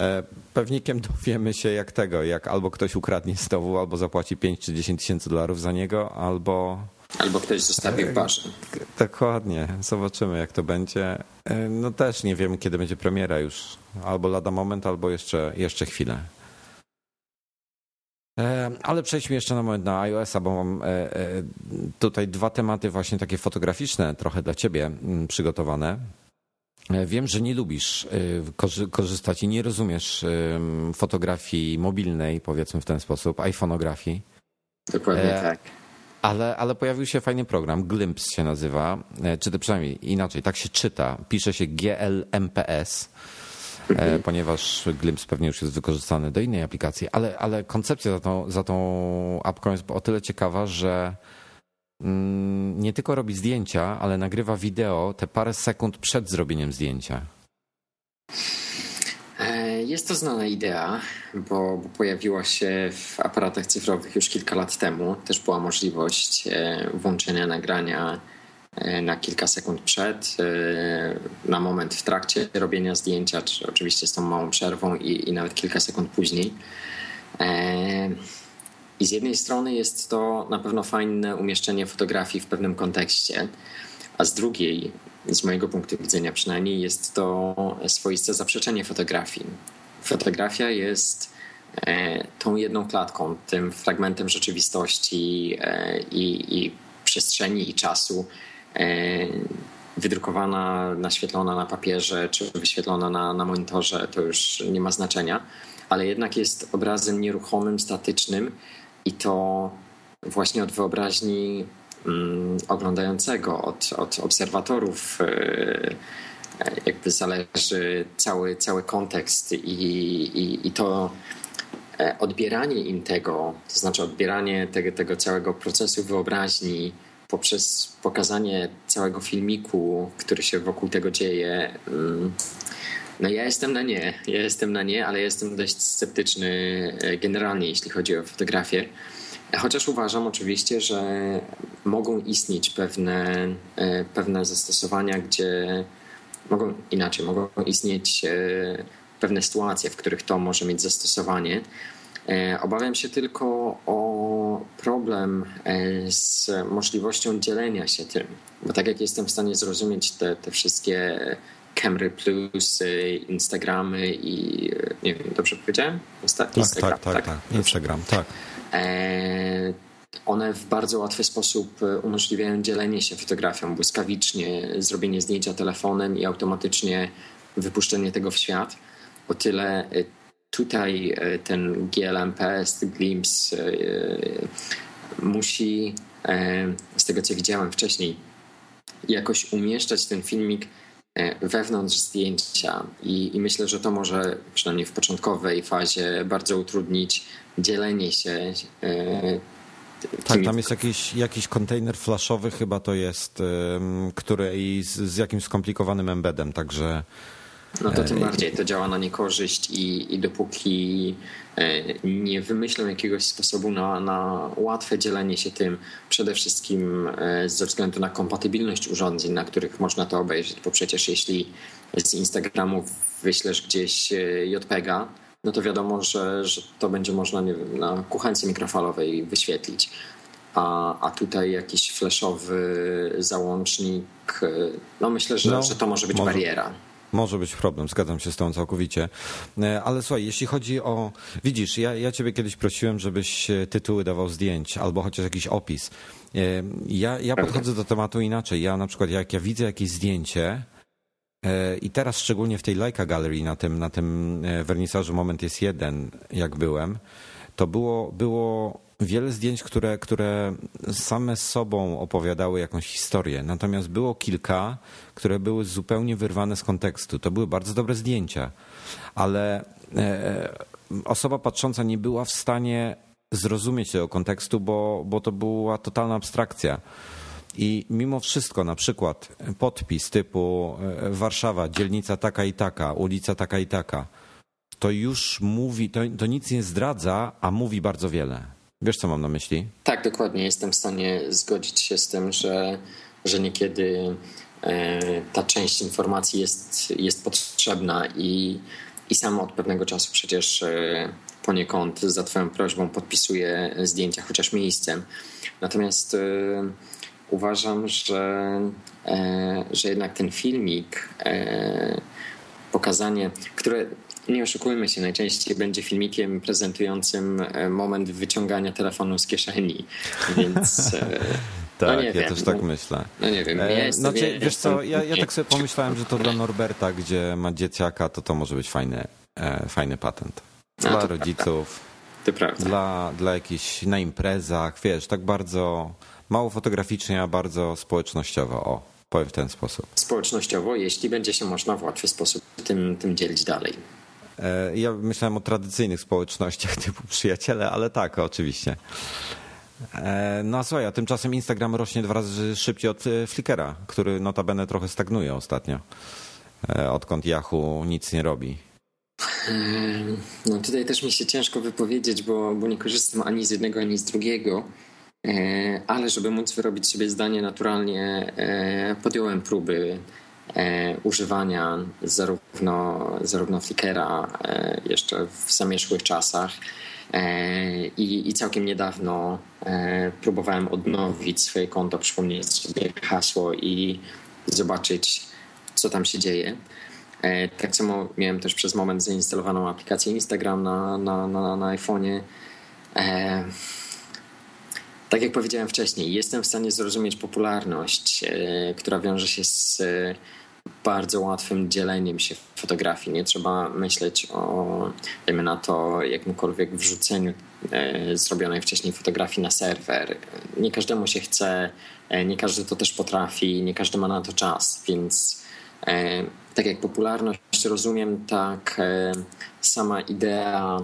E, pewnikiem *laughs* dowiemy się jak tego, jak albo ktoś ukradnie stołu, albo zapłaci 5 czy 10 tysięcy dolarów za niego, albo... Albo ktoś zostawi w barze. Dokładnie. Zobaczymy jak to będzie. E, no też nie wiem kiedy będzie premiera już. Albo lada moment, albo jeszcze, jeszcze chwilę. E, ale przejdźmy jeszcze na moment na iOS-a, bo mam e, e, tutaj dwa tematy właśnie takie fotograficzne trochę dla ciebie mm, przygotowane. Wiem, że nie lubisz korzystać i nie rozumiesz fotografii mobilnej, powiedzmy w ten sposób, iPhoneografii. Dokładnie tak. Ale, ale pojawił się fajny program, Glimpse się nazywa, czy to przynajmniej inaczej, tak się czyta. Pisze się GLMPS. E, ponieważ Glimpse pewnie już jest wykorzystany do innej aplikacji, ale, ale koncepcja za tą, za tą apką jest o tyle ciekawa, że mm, nie tylko robi zdjęcia, ale nagrywa wideo te parę sekund przed zrobieniem zdjęcia. E, jest to znana idea, bo, bo, pojawiła się w aparatach cyfrowych już kilka lat temu. Też była możliwość e, włączenia nagrania na kilka sekund przed, e, na moment w trakcie robienia zdjęcia, czy oczywiście z tą małą przerwą i, i nawet kilka sekund później. E, I z jednej strony jest to na pewno fajne umieszczenie fotografii w pewnym kontekście, a z drugiej, z mojego punktu widzenia przynajmniej, jest to swoiste zaprzeczenie fotografii. Fotografia jest tą jedną klatką, tym fragmentem rzeczywistości i, i przestrzeni i czasu, E, wydrukowana, naświetlona na papierze czy wyświetlona na, na monitorze, to już nie ma znaczenia, ale jednak jest obrazem nieruchomym, statycznym i to właśnie od wyobraźni mm, oglądającego, od, od obserwatorów e, jakby zależy cały, cały kontekst i, i, i to e, odbieranie im tego, to znaczy odbieranie tego, tego całego procesu wyobraźni, poprzez pokazanie całego filmiku, który się wokół tego dzieje. Mm, no ja jestem na nie, ja jestem na nie, ale jestem dość sceptyczny e, generalnie, jeśli chodzi o fotografię. Chociaż uważam oczywiście, że mogą istnieć pewne, e, pewne zastosowania, gdzie mogą inaczej, mogą istnieć e, pewne sytuacje, w których to może mieć zastosowanie. E, obawiam się tylko o problem e, z możliwością dzielenia się tym, bo tak jak jestem w stanie zrozumieć te, te wszystkie Camry Plus, Instagramy i nie wiem, dobrze powiedziałem? Insta tak, Instagram, tak, tak, tak, tak. Instagram, tak. E, one w bardzo łatwy sposób umożliwiają dzielenie się fotografią, błyskawicznie zrobienie zdjęcia telefonem i automatycznie wypuszczenie tego w świat. O tyle tutaj e, ten GLMPS, Glimpse e, musi, e, z tego co widziałem wcześniej, jakoś umieszczać ten filmik wewnątrz zdjęcia I, i, myślę, że to może przynajmniej w początkowej fazie bardzo utrudnić dzielenie się. Tak, tam jest jakiś, jakiś kontener flashowy chyba to jest, który z, z jakimś skomplikowanym embedem, także no to tym bardziej to działa na niekorzyść i, i dopóki e, nie wymyślą jakiegoś sposobu na, na łatwe dzielenie się tym, przede wszystkim e, ze względu na kompatybilność urządzeń, na których można to obejrzeć, bo przecież jeśli z Instagramu wyślesz gdzieś e, JPEGa, no to wiadomo, że, że to będzie można nie wiem, na kuchence mikrofalowej wyświetlić. A, a tutaj jakiś flashowy załącznik, no myślę, że, no, że to może być może. bariera. Może być problem, zgadzam się z tą całkowicie. E, ale słuchaj, jeśli chodzi o. Widzisz, ja, ja ciebie kiedyś prosiłem, żebyś e, tytuły dawał zdjęć albo chociaż jakiś opis. E, ja, ja podchodzę do tematu inaczej. Ja na przykład, jak ja widzę jakieś zdjęcie, i teraz szczególnie w tej Leica Gallery, na tym, na tym wernisażu Moment jest jeden, jak byłem, to było, było wiele zdjęć, które, które same z sobą opowiadały jakąś historię. Natomiast było kilka, które były zupełnie wyrwane z kontekstu. To były bardzo dobre zdjęcia, ale e, osoba patrząca nie była w stanie zrozumieć tego kontekstu, bo, bo to była totalna abstrakcja. I mimo wszystko, na przykład podpis typu e, Warszawa, dzielnica taka i taka, ulica taka i taka, to już mówi, to, to nic nie zdradza, a mówi bardzo wiele. Wiesz, co mam na myśli? Tak, dokładnie. Jestem w stanie zgodzić się z tym, że, że niekiedy e, ta część informacji jest, jest potrzebna i, i sam od pewnego czasu przecież e, poniekąd za Twoją prośbą podpisuję zdjęcia, chociaż miejscem. Natomiast e, uważam, że, że jednak ten filmik, pokazanie, które nie oszukujmy się, najczęściej będzie filmikiem prezentującym e, moment wyciągania telefonu z kieszeni, więc... E, no *laughs* tak, no ja wiem. też tak myślę. No nie wiem, ja e, jestem, znaczy, ja wiesz co, ja, ja tak sobie pomyślałem, że to dla Norberta, gdzie ma dzieciaka, to to może być fajny, fajny patent. Dla rodziców, dla, dla jakichś na imprezach, wiesz, tak bardzo mało fotograficznie, a bardzo społecznościowo, o, powiem w ten sposób. Społecznościowo, jeśli będzie się można w łatwy sposób tym, tym dzielić dalej. E, ja myślałem o tradycyjnych społecznościach *laughs* typu przyjaciele, ale tak, oczywiście. E, no a słuchaj, a tymczasem Instagram rośnie dwa razy szybciej od e, Flickera, który notabene trochę stagnuje ostatnio, odkąd Yahoo nic nie robi. No tutaj też mi się ciężko wypowiedzieć, bo, bo nie korzystam ani z jednego, ani z drugiego. Ale żeby móc wyrobić sobie zdanie naturalnie, podjąłem próby używania zarówno, zarówno Flickra e, jeszcze w zamieszłych czasach e, i, i całkiem niedawno próbowałem odnowić swoje konto, przypomnieć sobie hasło i zobaczyć, co tam się dzieje. Tak samo miałem też przez moment zainstalowaną aplikację Instagram na, na, na, na iPhone'ie. Tak jak powiedziałem wcześniej, jestem w stanie zrozumieć popularność, która wiąże się z bardzo łatwym dzieleniem się fotografii. Nie trzeba myśleć o, dajmy na to, jakimkolwiek wrzuceniu e, zrobionej wcześniej fotografii na serwer. Nie każdemu się chce, e, nie każdy to też potrafi, nie każdy ma na to czas, więc e, tak jak popularność rozumiem, tak sama idea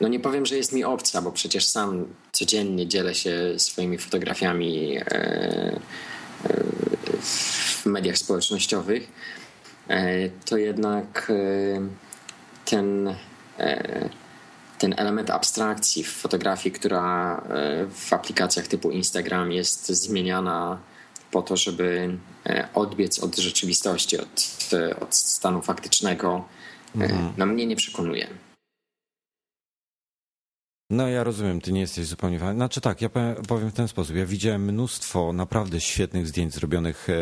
no nie powiem, że jest mi obca, bo przecież sam codziennie dzielę się swoimi fotografiami w mediach społecznościowych, e, to jednak e, ten, e, ten element abstrakcji w fotografii, która w aplikacjach typu Instagram jest zmieniana po to, żeby odbiec od rzeczywistości, od, od stanu faktycznego, mhm. na mnie nie przekonuje. No ja rozumiem, ty nie jesteś zupełnie fajny. Znaczy tak, ja powiem w ten sposób. Ja widziałem mnóstwo naprawdę świetnych zdjęć zrobionych e,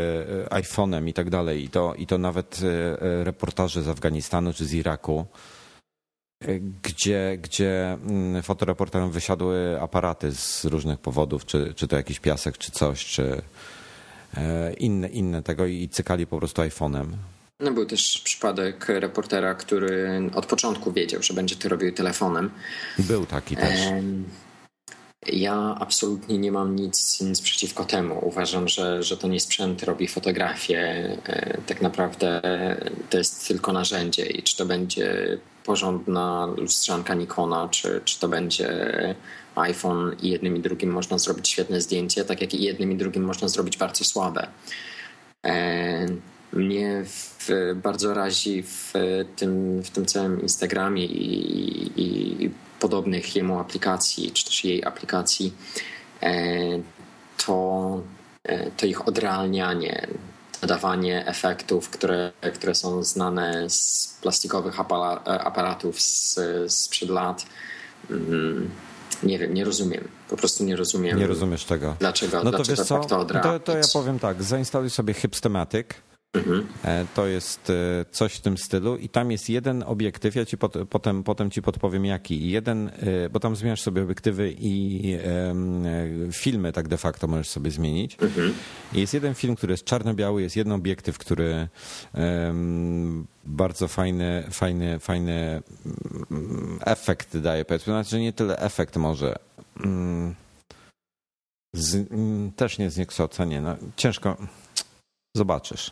e, iPhone'em i tak dalej. I to, I to nawet e, reportaże z Afganistanu czy z Iraku, gdzie, gdzie mm, fotoreporterom wysiadły aparaty z różnych powodów, czy, czy to jakiś piasek, czy coś, czy inne, inne tego i cykali po prostu iPhone'em. No był też przypadek reportera, który od początku wiedział, że będzie to robił telefonem. Był taki też. Ja absolutnie nie mam nic, nic przeciwko temu. Uważam, że, że to nie sprzęt robi fotografię. E, tak naprawdę to jest tylko narzędzie i czy to będzie porządna lustrzanka Nikona, czy, czy to będzie iPhone i jednym i drugim można zrobić świetne zdjęcie, tak jak i jednym i drugim można zrobić bardzo słabe mnie w, bardzo razi w tym, w tym całym Instagramie i, i, podobnych jemu aplikacji, czy też jej aplikacji, e, to, e, to ich odrealnianie. nadawanie efektów, które, które są znane z plastikowych aparatów z, sprzed lat. Mm, nie wiem, nie rozumiem. Po prostu nie rozumiem. Nie rozumiesz tego. Dlaczego, no to dlaczego wiesz co? tak to To, to ja powiem tak, zainstaluj sobie Hipstematic Mhm. E, to jest e, coś w tym stylu i tam jest jeden obiektyw, ja ci pot, potem, potem ci podpowiem jaki. Jeden, e, bo tam zmieniasz sobie obiektywy i um, filmy tak de facto możesz sobie zmienić. Mhm. Jest jeden film, który jest czarno-biały, jest jeden obiektyw, który um, bardzo fajny, fajny, fajny mm, efekt daje, powiedzmy. Znaczy nie tyle efekt może. Um, z, też nie zniekształcenie. No, ciężko Zobaczysz.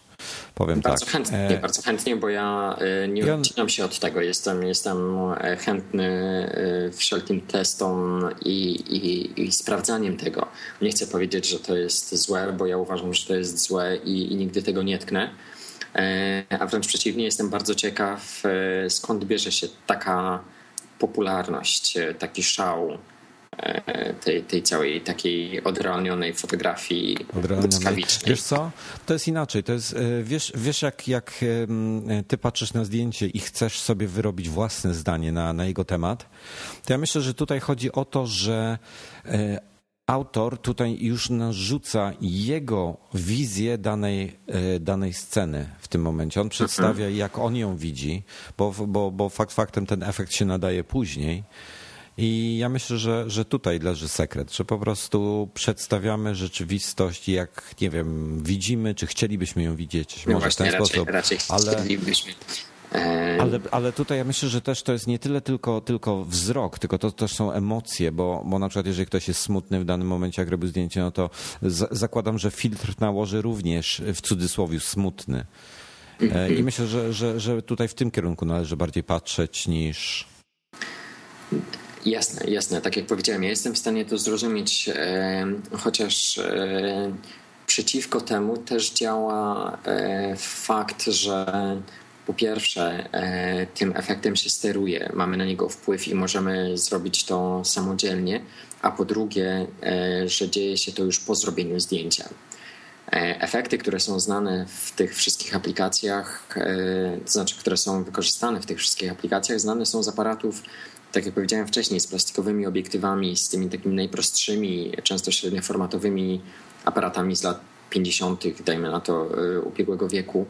Powiem bardzo tak. Chętnie, e... Bardzo chętnie, bo ja e, nie odcinam się od tego. Jestem, jestem e, chętny wszelkim testom i, i, i sprawdzaniem tego. Nie chcę powiedzieć, że to jest złe, bo ja uważam, że to jest złe i, i nigdy tego nie tknę. A wręcz przeciwnie, jestem bardzo ciekaw, skąd bierze się taka popularność, taki szał tej, tej całej takiej odrealnionej fotografii odrealnionej. Wiesz co? To jest inaczej. To jest, e, wiesz, wiesz jak, jak ty patrzysz na zdjęcie i chcesz sobie wyrobić własne zdanie na, na jego temat, to ja myślę, że tutaj chodzi o to, że e, autor tutaj już narzuca jego wizję danej, danej sceny w tym momencie. On przedstawia, mhm. jak on ją widzi, bo, bo, bo fakt faktem ten efekt się nadaje później. I ja myślę, że, że tutaj leży sekret, że po prostu przedstawiamy rzeczywistość, jak nie wiem, widzimy, czy chcielibyśmy ją widzieć. No może w ten raczej, sposób. Raczej ale, chcielibyśmy. Ale, ale tutaj ja myślę, że też to jest nie tyle tylko, tylko wzrok, tylko to też są emocje, bo, bo na przykład jeżeli ktoś jest smutny w danym momencie, jak robi zdjęcie, no to z, zakładam, że filtr nałoży również w cudzysłowie smutny. E, I Mhm. myślę, że, że, że tutaj w tym kierunku należy bardziej patrzeć niż. Jasne, jasne. Tak jak powiedziałem, ja jestem w stanie to zrozumieć, e, chociaż e, przeciwko temu też działa e, fakt, że po pierwsze tym efektem się steruje, mamy na niego wpływ i możemy zrobić to samodzielnie, a po drugie, że dzieje się to już po zrobieniu zdjęcia. Efekty, które są znane w tych wszystkich aplikacjach, to znaczy, które są wykorzystane w tych wszystkich aplikacjach, znane są z aparatów tak jak powiedziałem wcześniej, z plastikowymi obiektywami, z tymi takimi najprostszymi, często średnioformatowymi aparatami z lat 50., dajmy na to, ubiegłego wieku,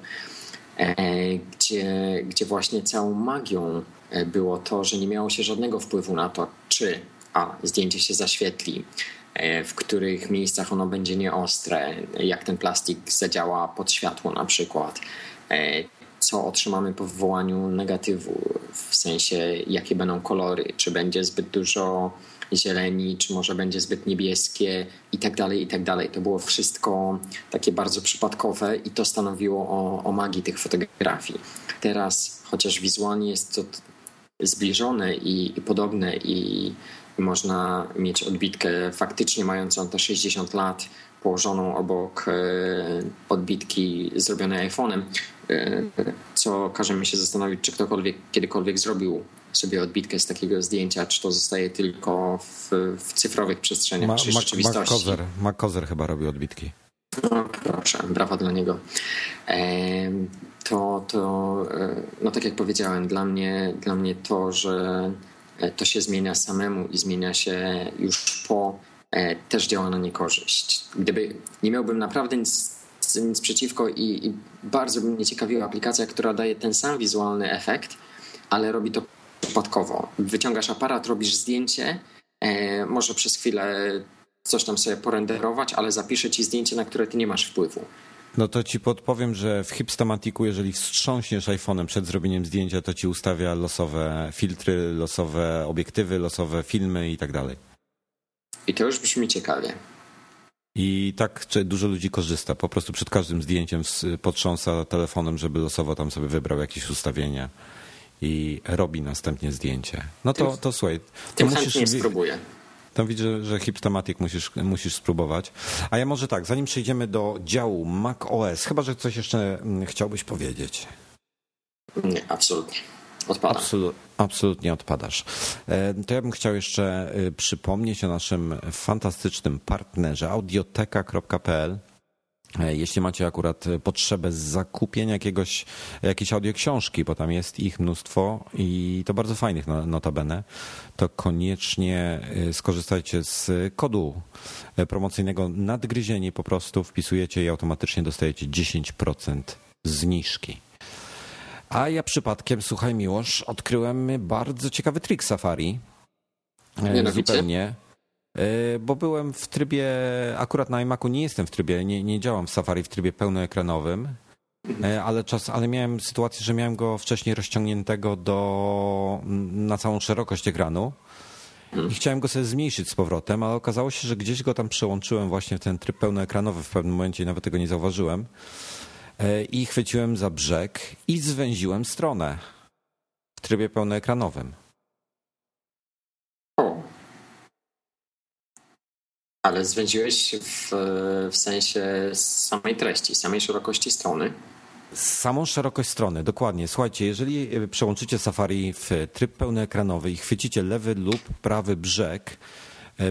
e, gdzie, gdzie właśnie całą magią e, było to, że nie miało się żadnego wpływu na to, czy a zdjęcie się zaświetli, e, w których miejscach ono będzie nieostre, jak ten plastik zadziała pod światło na przykład, co otrzymamy po wywołaniu negatywu, w sensie jakie będą kolory, czy będzie zbyt dużo zieleni, czy może będzie zbyt niebieskie i tak dalej, i tak dalej. To było wszystko takie bardzo przypadkowe i to stanowiło o, o magii tych fotografii. Teraz, chociaż wizualnie jest to zbliżone i, i podobne i, można mieć odbitkę faktycznie mającą te 60 lat, położoną obok e, odbitki zrobionej iPhone'em, co każe mi się zastanowić, czy ktokolwiek kiedykolwiek zrobił sobie odbitkę z takiego zdjęcia, czy to zostaje tylko w, w cyfrowych przestrzeniach, Ma, czy rzeczywistości. Mac Kozer, Mac Kozer chyba robił odbitki. No, proszę, brawa dla niego. To, to, no tak jak powiedziałem, dla mnie, dla mnie to, że to się zmienia samemu i zmienia się już po, też działa na niekorzyść. Gdyby nie miałbym naprawdę nic, nic przeciwko i, i bardzo by mnie ciekawiła aplikacja, która daje ten sam wizualny efekt, ale robi to przypadkowo. Wyciągasz aparat, robisz zdjęcie, może przez chwilę coś tam sobie porenderować, ale zapiszę ci zdjęcie, na które ty nie masz wpływu. No to ci podpowiem, że w Hipstamatiku, jeżeli wstrząśniesz iPhone'em przed zrobieniem zdjęcia, to ci ustawia losowe filtry, losowe obiektywy, losowe filmy i tak dalej. I to już brzmi ciekawie. I tak dużo ludzi korzysta. Po prostu przed każdym zdjęciem potrząsa telefonem, żeby losowo tam sobie wybrał jakieś ustawienia i robi następnie zdjęcie. No to, to słuchaj. To Tym musisz chętnie spróbuję. To widzę, że Hipstamatic musisz, musisz spróbować. A ja może tak, zanim przejdziemy do działu Mac OS, chyba, że coś jeszcze chciałbyś powiedzieć. Nie, absolutnie. Odpadam. Absolut, absolutnie odpadasz. To ja bym chciał jeszcze przypomnieć o naszym fantastycznym partnerze audioteka.pl E, jeśli macie akurat potrzebę zakupienia jakiegoś, jakiejś audioksiążki, bo tam jest ich mnóstwo i to bardzo fajnych notabene, to koniecznie e, skorzystajcie z kodu e, promocyjnego nadgryzienie, po prostu wpisujecie i automatycznie dostajecie 10% zniżki. A ja przypadkiem, słuchaj Miłosz, odkryłem bardzo ciekawy trik Safari. Mianowicie? Zupełnie. E, bo byłem w trybie, akurat na iMacu nie jestem w trybie, nie, nie działam w Safari w trybie pełnoekranowym, e, ale, czas, ale miałem sytuację, że miałem go wcześniej rozciągniętego do, na całą szerokość ekranu i chciałem go sobie zmniejszyć z powrotem, ale okazało się, że gdzieś go tam przełączyłem właśnie w ten tryb pełnoekranowy w pewnym momencie i nawet tego nie zauważyłem e, i chwyciłem za brzeg i zwęziłem stronę w trybie pełnoekranowym. Ale zwęziłeś w, w sensie samej treści, samej szerokości strony. Samą szerokość strony, dokładnie. Słuchajcie, jeżeli e, przełączycie Safari w tryb pełnoekranowy i chwycicie lewy lub prawy brzeg, e,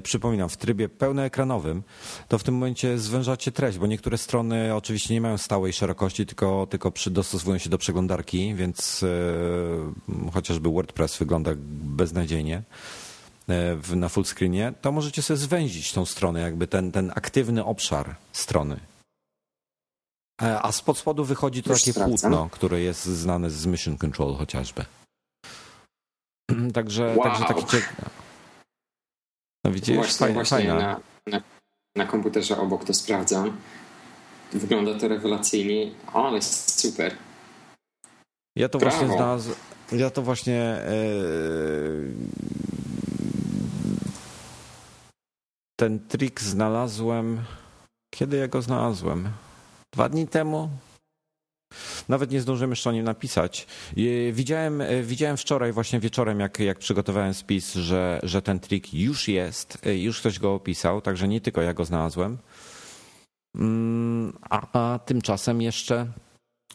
przypominam, w trybie pełnoekranowym, to w tym momencie zwężacie treść, bo niektóre strony oczywiście nie mają stałej szerokości, tylko, tylko dostosowują się do przeglądarki, więc e, chociażby WordPress wygląda beznadziejnie. E, na full screenie, to możecie sobie zwęzić tą stronę, jakby ten, ten aktywny obszar strony. E, a spod spodu wychodzi to Już takie sprawdzam. płótno, które jest znane z Mission Control chociażby. *clears throat* Także, wow. także taki ciekawy. Widzisz, właśnie, fajna, właśnie fajna. Na, na, na, komputerze obok to sprawdzam. Wygląda to rewelacyjnie, o, ale super. Ja to Brawo. właśnie znalazłem. Ja to właśnie yy, ten trik znalazłem. Kiedy ja go znalazłem? Dwa dni temu? Nawet nie zdążyłem jeszcze o nim napisać. Widziałem, e, widziałem wczoraj, właśnie wieczorem, jak, jak przygotowałem spis, że, że ten trik już jest, e, już ktoś go opisał, także nie tylko ja go znalazłem. Mm, a, a tymczasem jeszcze,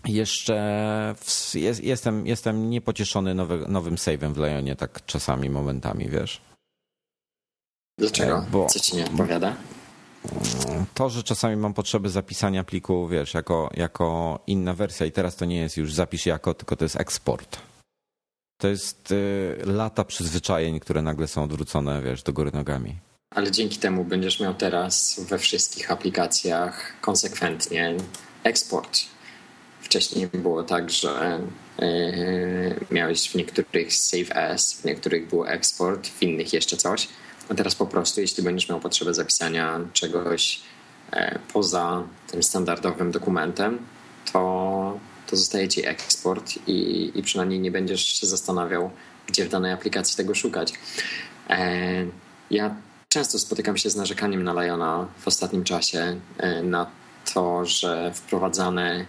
jeszcze w, jest, jestem, jestem niepocieszony nowy, nowym save'em w Lionie, tak czasami, momentami, wiesz. Dlaczego? Bo, Co ci nie odpowiada? To, że czasami mam potrzebę zapisania pliku, wiesz, jako, jako inna wersja i teraz to nie jest już zapisz jako, tylko to jest eksport. To jest y, lata przyzwyczajeń, które nagle są odwrócone, wiesz, do góry nogami. Ale dzięki temu będziesz miał teraz we wszystkich aplikacjach konsekwentnie eksport. Wcześniej było tak, że y, miałeś w niektórych save as, w niektórych był eksport, w innych jeszcze coś a teraz po prostu, jeśli będziesz miał potrzebę zapisania czegoś e, poza tym standardowym dokumentem, to, to zostaje ci eksport i, i przynajmniej nie będziesz się zastanawiał, gdzie w danej aplikacji tego szukać. E, ja często spotykam się z narzekaniem na Liona w ostatnim czasie e, na to, że wprowadzane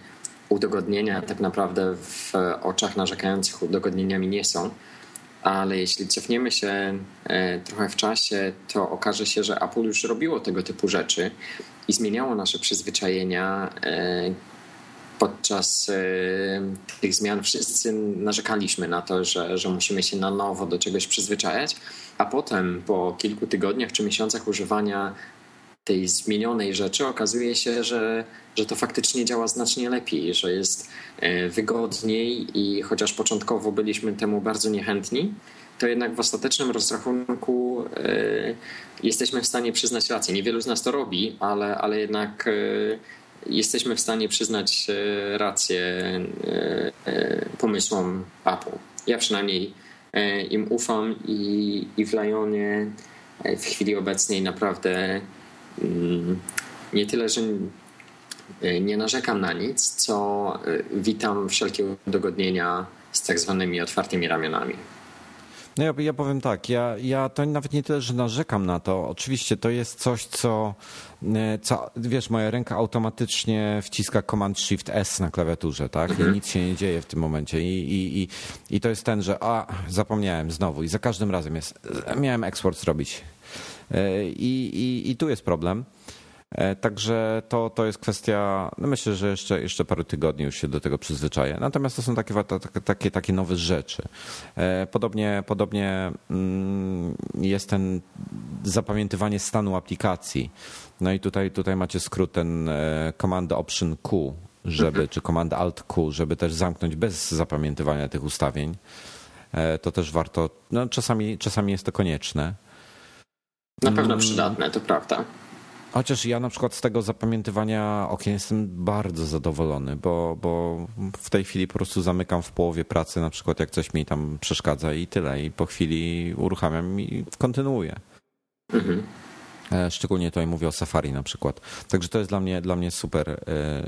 udogodnienia tak naprawdę w oczach narzekających udogodnieniami nie są ale jeśli cofniemy się e, trochę w czasie, to okaże się, że Apple już robiło tego typu rzeczy i zmieniało nasze przyzwyczajenia. E, podczas e, tych zmian wszyscy narzekaliśmy na to, że, że musimy się na nowo do czegoś przyzwyczajać, a potem po kilku tygodniach czy miesiącach używania tej zmienionej rzeczy okazuje się, że, że to faktycznie działa znacznie lepiej, że jest e, wygodniej i chociaż początkowo byliśmy temu bardzo niechętni, to jednak w ostatecznym rozrachunku e, jesteśmy w stanie przyznać rację. Niewielu z nas to robi, ale, ale jednak e, jesteśmy w stanie przyznać rację pomysłom Apple. Ja przynajmniej im ufam i, i w Lionie w chwili obecnej naprawdę nie tyle, że nie narzekam na nic, co y, witam wszelkie udogodnienia z tak zwanymi otwartymi ramionami. No ja, ja powiem tak, ja, ja to nawet nie tyle, że narzekam na to. Oczywiście to jest coś, co, co wiesz, moja ręka automatycznie wciska Command Shift S na klawiaturze, tak? Mhm. I nic się nie dzieje w tym momencie. I, i, i, I to jest ten, że a, zapomniałem znowu. I za każdym razem jest, miałem eksport zrobić. E, I, i, I tu jest problem. E, także to, to jest kwestia, no myślę, że jeszcze, jeszcze parę tygodni już się do tego przyzwyczaję. Natomiast to są takie, takie, takie nowe rzeczy. E, podobnie, podobnie mm, jest ten zapamiętywanie stanu aplikacji. No i tutaj, tutaj macie skrót ten Command Option Q, żeby, mhm. czy Command Alt Q, żeby też zamknąć bez zapamiętywania tych ustawień. To też warto, no czasami, czasami jest to konieczne. Na pewno mm. przydatne, to prawda. Chociaż ja na przykład z tego zapamiętywania okien jestem bardzo zadowolony, bo, bo w tej chwili po prostu zamykam w połowie pracy, na przykład jak coś mi tam przeszkadza i tyle. I po chwili uruchamiam i kontynuuję. Mhm. E, szczególnie tutaj mówię o Safari na przykład. Także to jest dla mnie, dla mnie super e,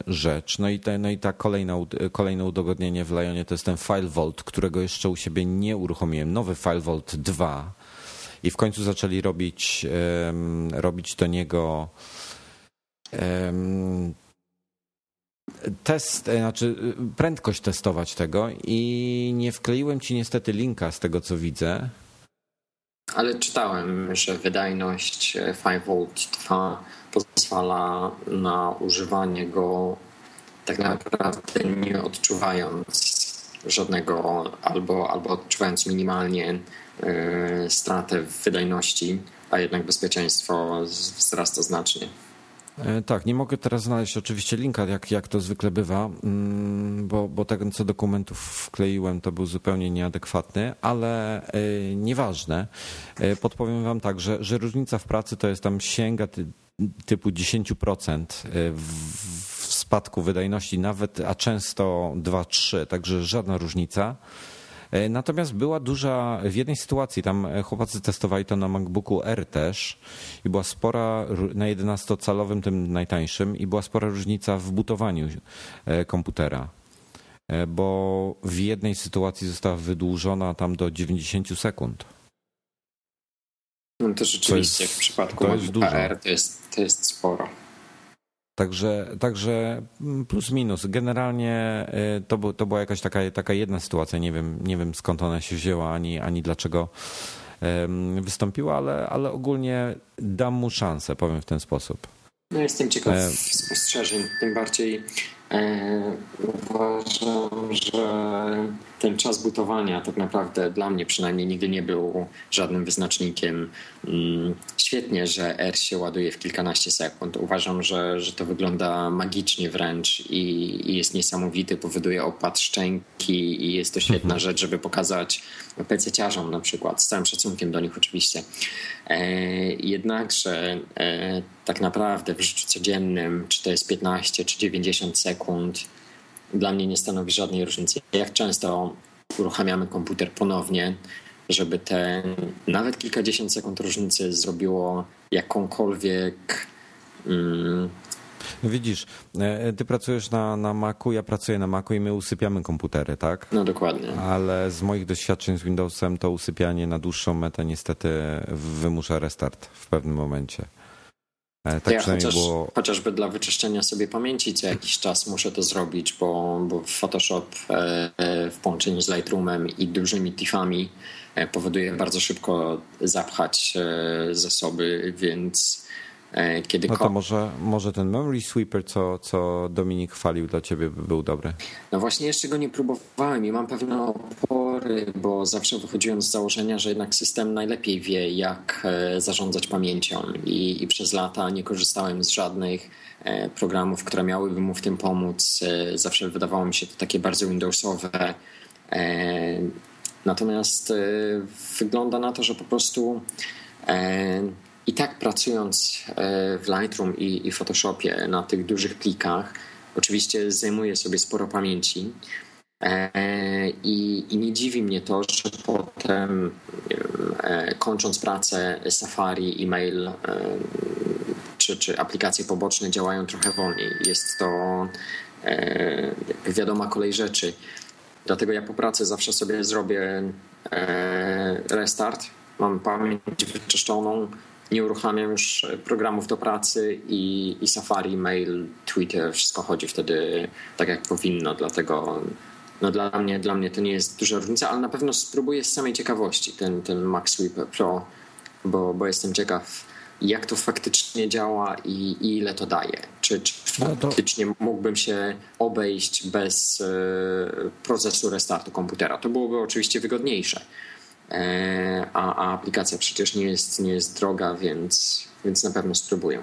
rzecz. No i, te, no i ta kolejna, kolejne udogodnienie w Lionie to jest ten File Vault, którego jeszcze u siebie nie uruchomiłem. Nowy File Vault 2 i w końcu zaczęli robić, robić do niego test, e, znaczy e, prędkość testować tego i nie wkleiłem ci niestety linka z tego co widzę. Ale czytałem, że wydajność 5V 2 pozwala na używanie go tak naprawdę nie odczuwając żadnego albo, albo odczuwając minimalnie E, stratę w wydajności, a jednak bezpieczeństwo wzrasta znacznie. E, tak, nie mogę teraz znaleźć oczywiście linka, jak, jak to zwykle bywa, mm, bo, bo ten, co dokumentów wkleiłem, to był zupełnie nieadekwatny, ale e, nieważne. Podpowiem Wam tak, że, że różnica w pracy to jest tam sięga ty, typu 10% w, spadku wydajności, nawet, a często 2-3, także żadna różnica. E, natomiast była duża, w jednej sytuacji tam e, chłopacy testowali to na MacBooku R też i była spora, na 11-calowym, tym najtańszym, i była spora różnica w butowaniu e, komputera bo w jednej sytuacji została wydłużona tam do 90 sekund. No to rzeczywiście jest, w przypadku dużo. R to jest, to jest sporo. Także, także plus minus. Generalnie y, to, to była jakaś taka, taka jedna sytuacja. Nie wiem, nie wiem skąd ona się wzięła, ani, ani dlaczego wystąpiła, ale, ale ogólnie dam mu szansę, powiem w ten sposób. No jestem ciekaw e... spostrzeżeń, tym bardziej e, uważam, że ten czas butowania tak naprawdę dla mnie przynajmniej nigdy nie był żadnym wyznacznikiem. Mm, świetnie, że R się ładuje w kilkanaście sekund. Uważam, że, że to wygląda magicznie wręcz i, i jest niesamowity, powoduje opad szczęki i jest to świetna mhm. rzecz, żeby pokazać PC-ciarzom na przykład, z całym szacunkiem do nich oczywiście. E, jednakże e, tak naprawdę w życiu codziennym, czy to jest 15 czy 90 sekund, dla mnie nie stanowi żadnej różnicy. Jak często uruchamiamy komputer ponownie, żeby te nawet kilkadziesiąt sekund różnicy zrobiło jakąkolwiek. Mm, Widzisz, e, ty pracujesz na, na Macu, ja pracuję na Macu i my usypiamy komputery, tak? No dokładnie. Ale z moich doświadczeń z Windowsem to usypianie na dłuższą metę niestety wymusza restart w pewnym momencie. E, tak ja chociaż, było... Chociażby dla wyczyszczenia sobie pamięci co jakiś czas muszę to zrobić, bo, bo Photoshop e, w połączeniu z Lightroomem i dużymi tiffami powoduje bardzo szybko zapchać zasoby, więc E, kiedy no to może, może ten Memory Sweeper, co, co Dominik chwalił dla ciebie, by był dobry. No właśnie jeszcze go nie próbowałem i mam pewne opory, bo zawsze wychodziłem z założenia, że jednak system najlepiej wie, jak e, zarządzać pamięcią i, i przez lata nie korzystałem z żadnych e, programów, które miałyby mu w tym pomóc. Zawsze wydawało mi się to takie bardzo Windowsowe. Natomiast wygląda na to, że po prostu i tak pracując e, w Lightroom i, Photoshopie na tych dużych plikach, oczywiście zajmuje sobie sporo pamięci. E, I, I, nie dziwi mnie to, że potem e, kończąc pracę Safari, e-mail czy, czy aplikacje poboczne działają trochę wolniej. Jest to wiadoma kolej rzeczy. Dlatego ja po pracy zawsze sobie zrobię restart. Mam pamięć wyczyszczoną, nie uruchamiam już programów do pracy i, i Safari, mail, Twitter, wszystko chodzi wtedy tak jak powinno, dlatego no dla mnie, dla mnie to nie jest duża różnica, ale na pewno spróbuję z samej ciekawości ten, ten Mac Sweeper Pro, bo, bo jestem ciekaw jak to faktycznie działa i, i ile to daje. Czy, czy no to... faktycznie mógłbym się obejść bez e, procesu restartu komputera. To byłoby oczywiście wygodniejsze. E, a, a, aplikacja przecież nie jest, nie jest droga, więc, więc na pewno spróbuję.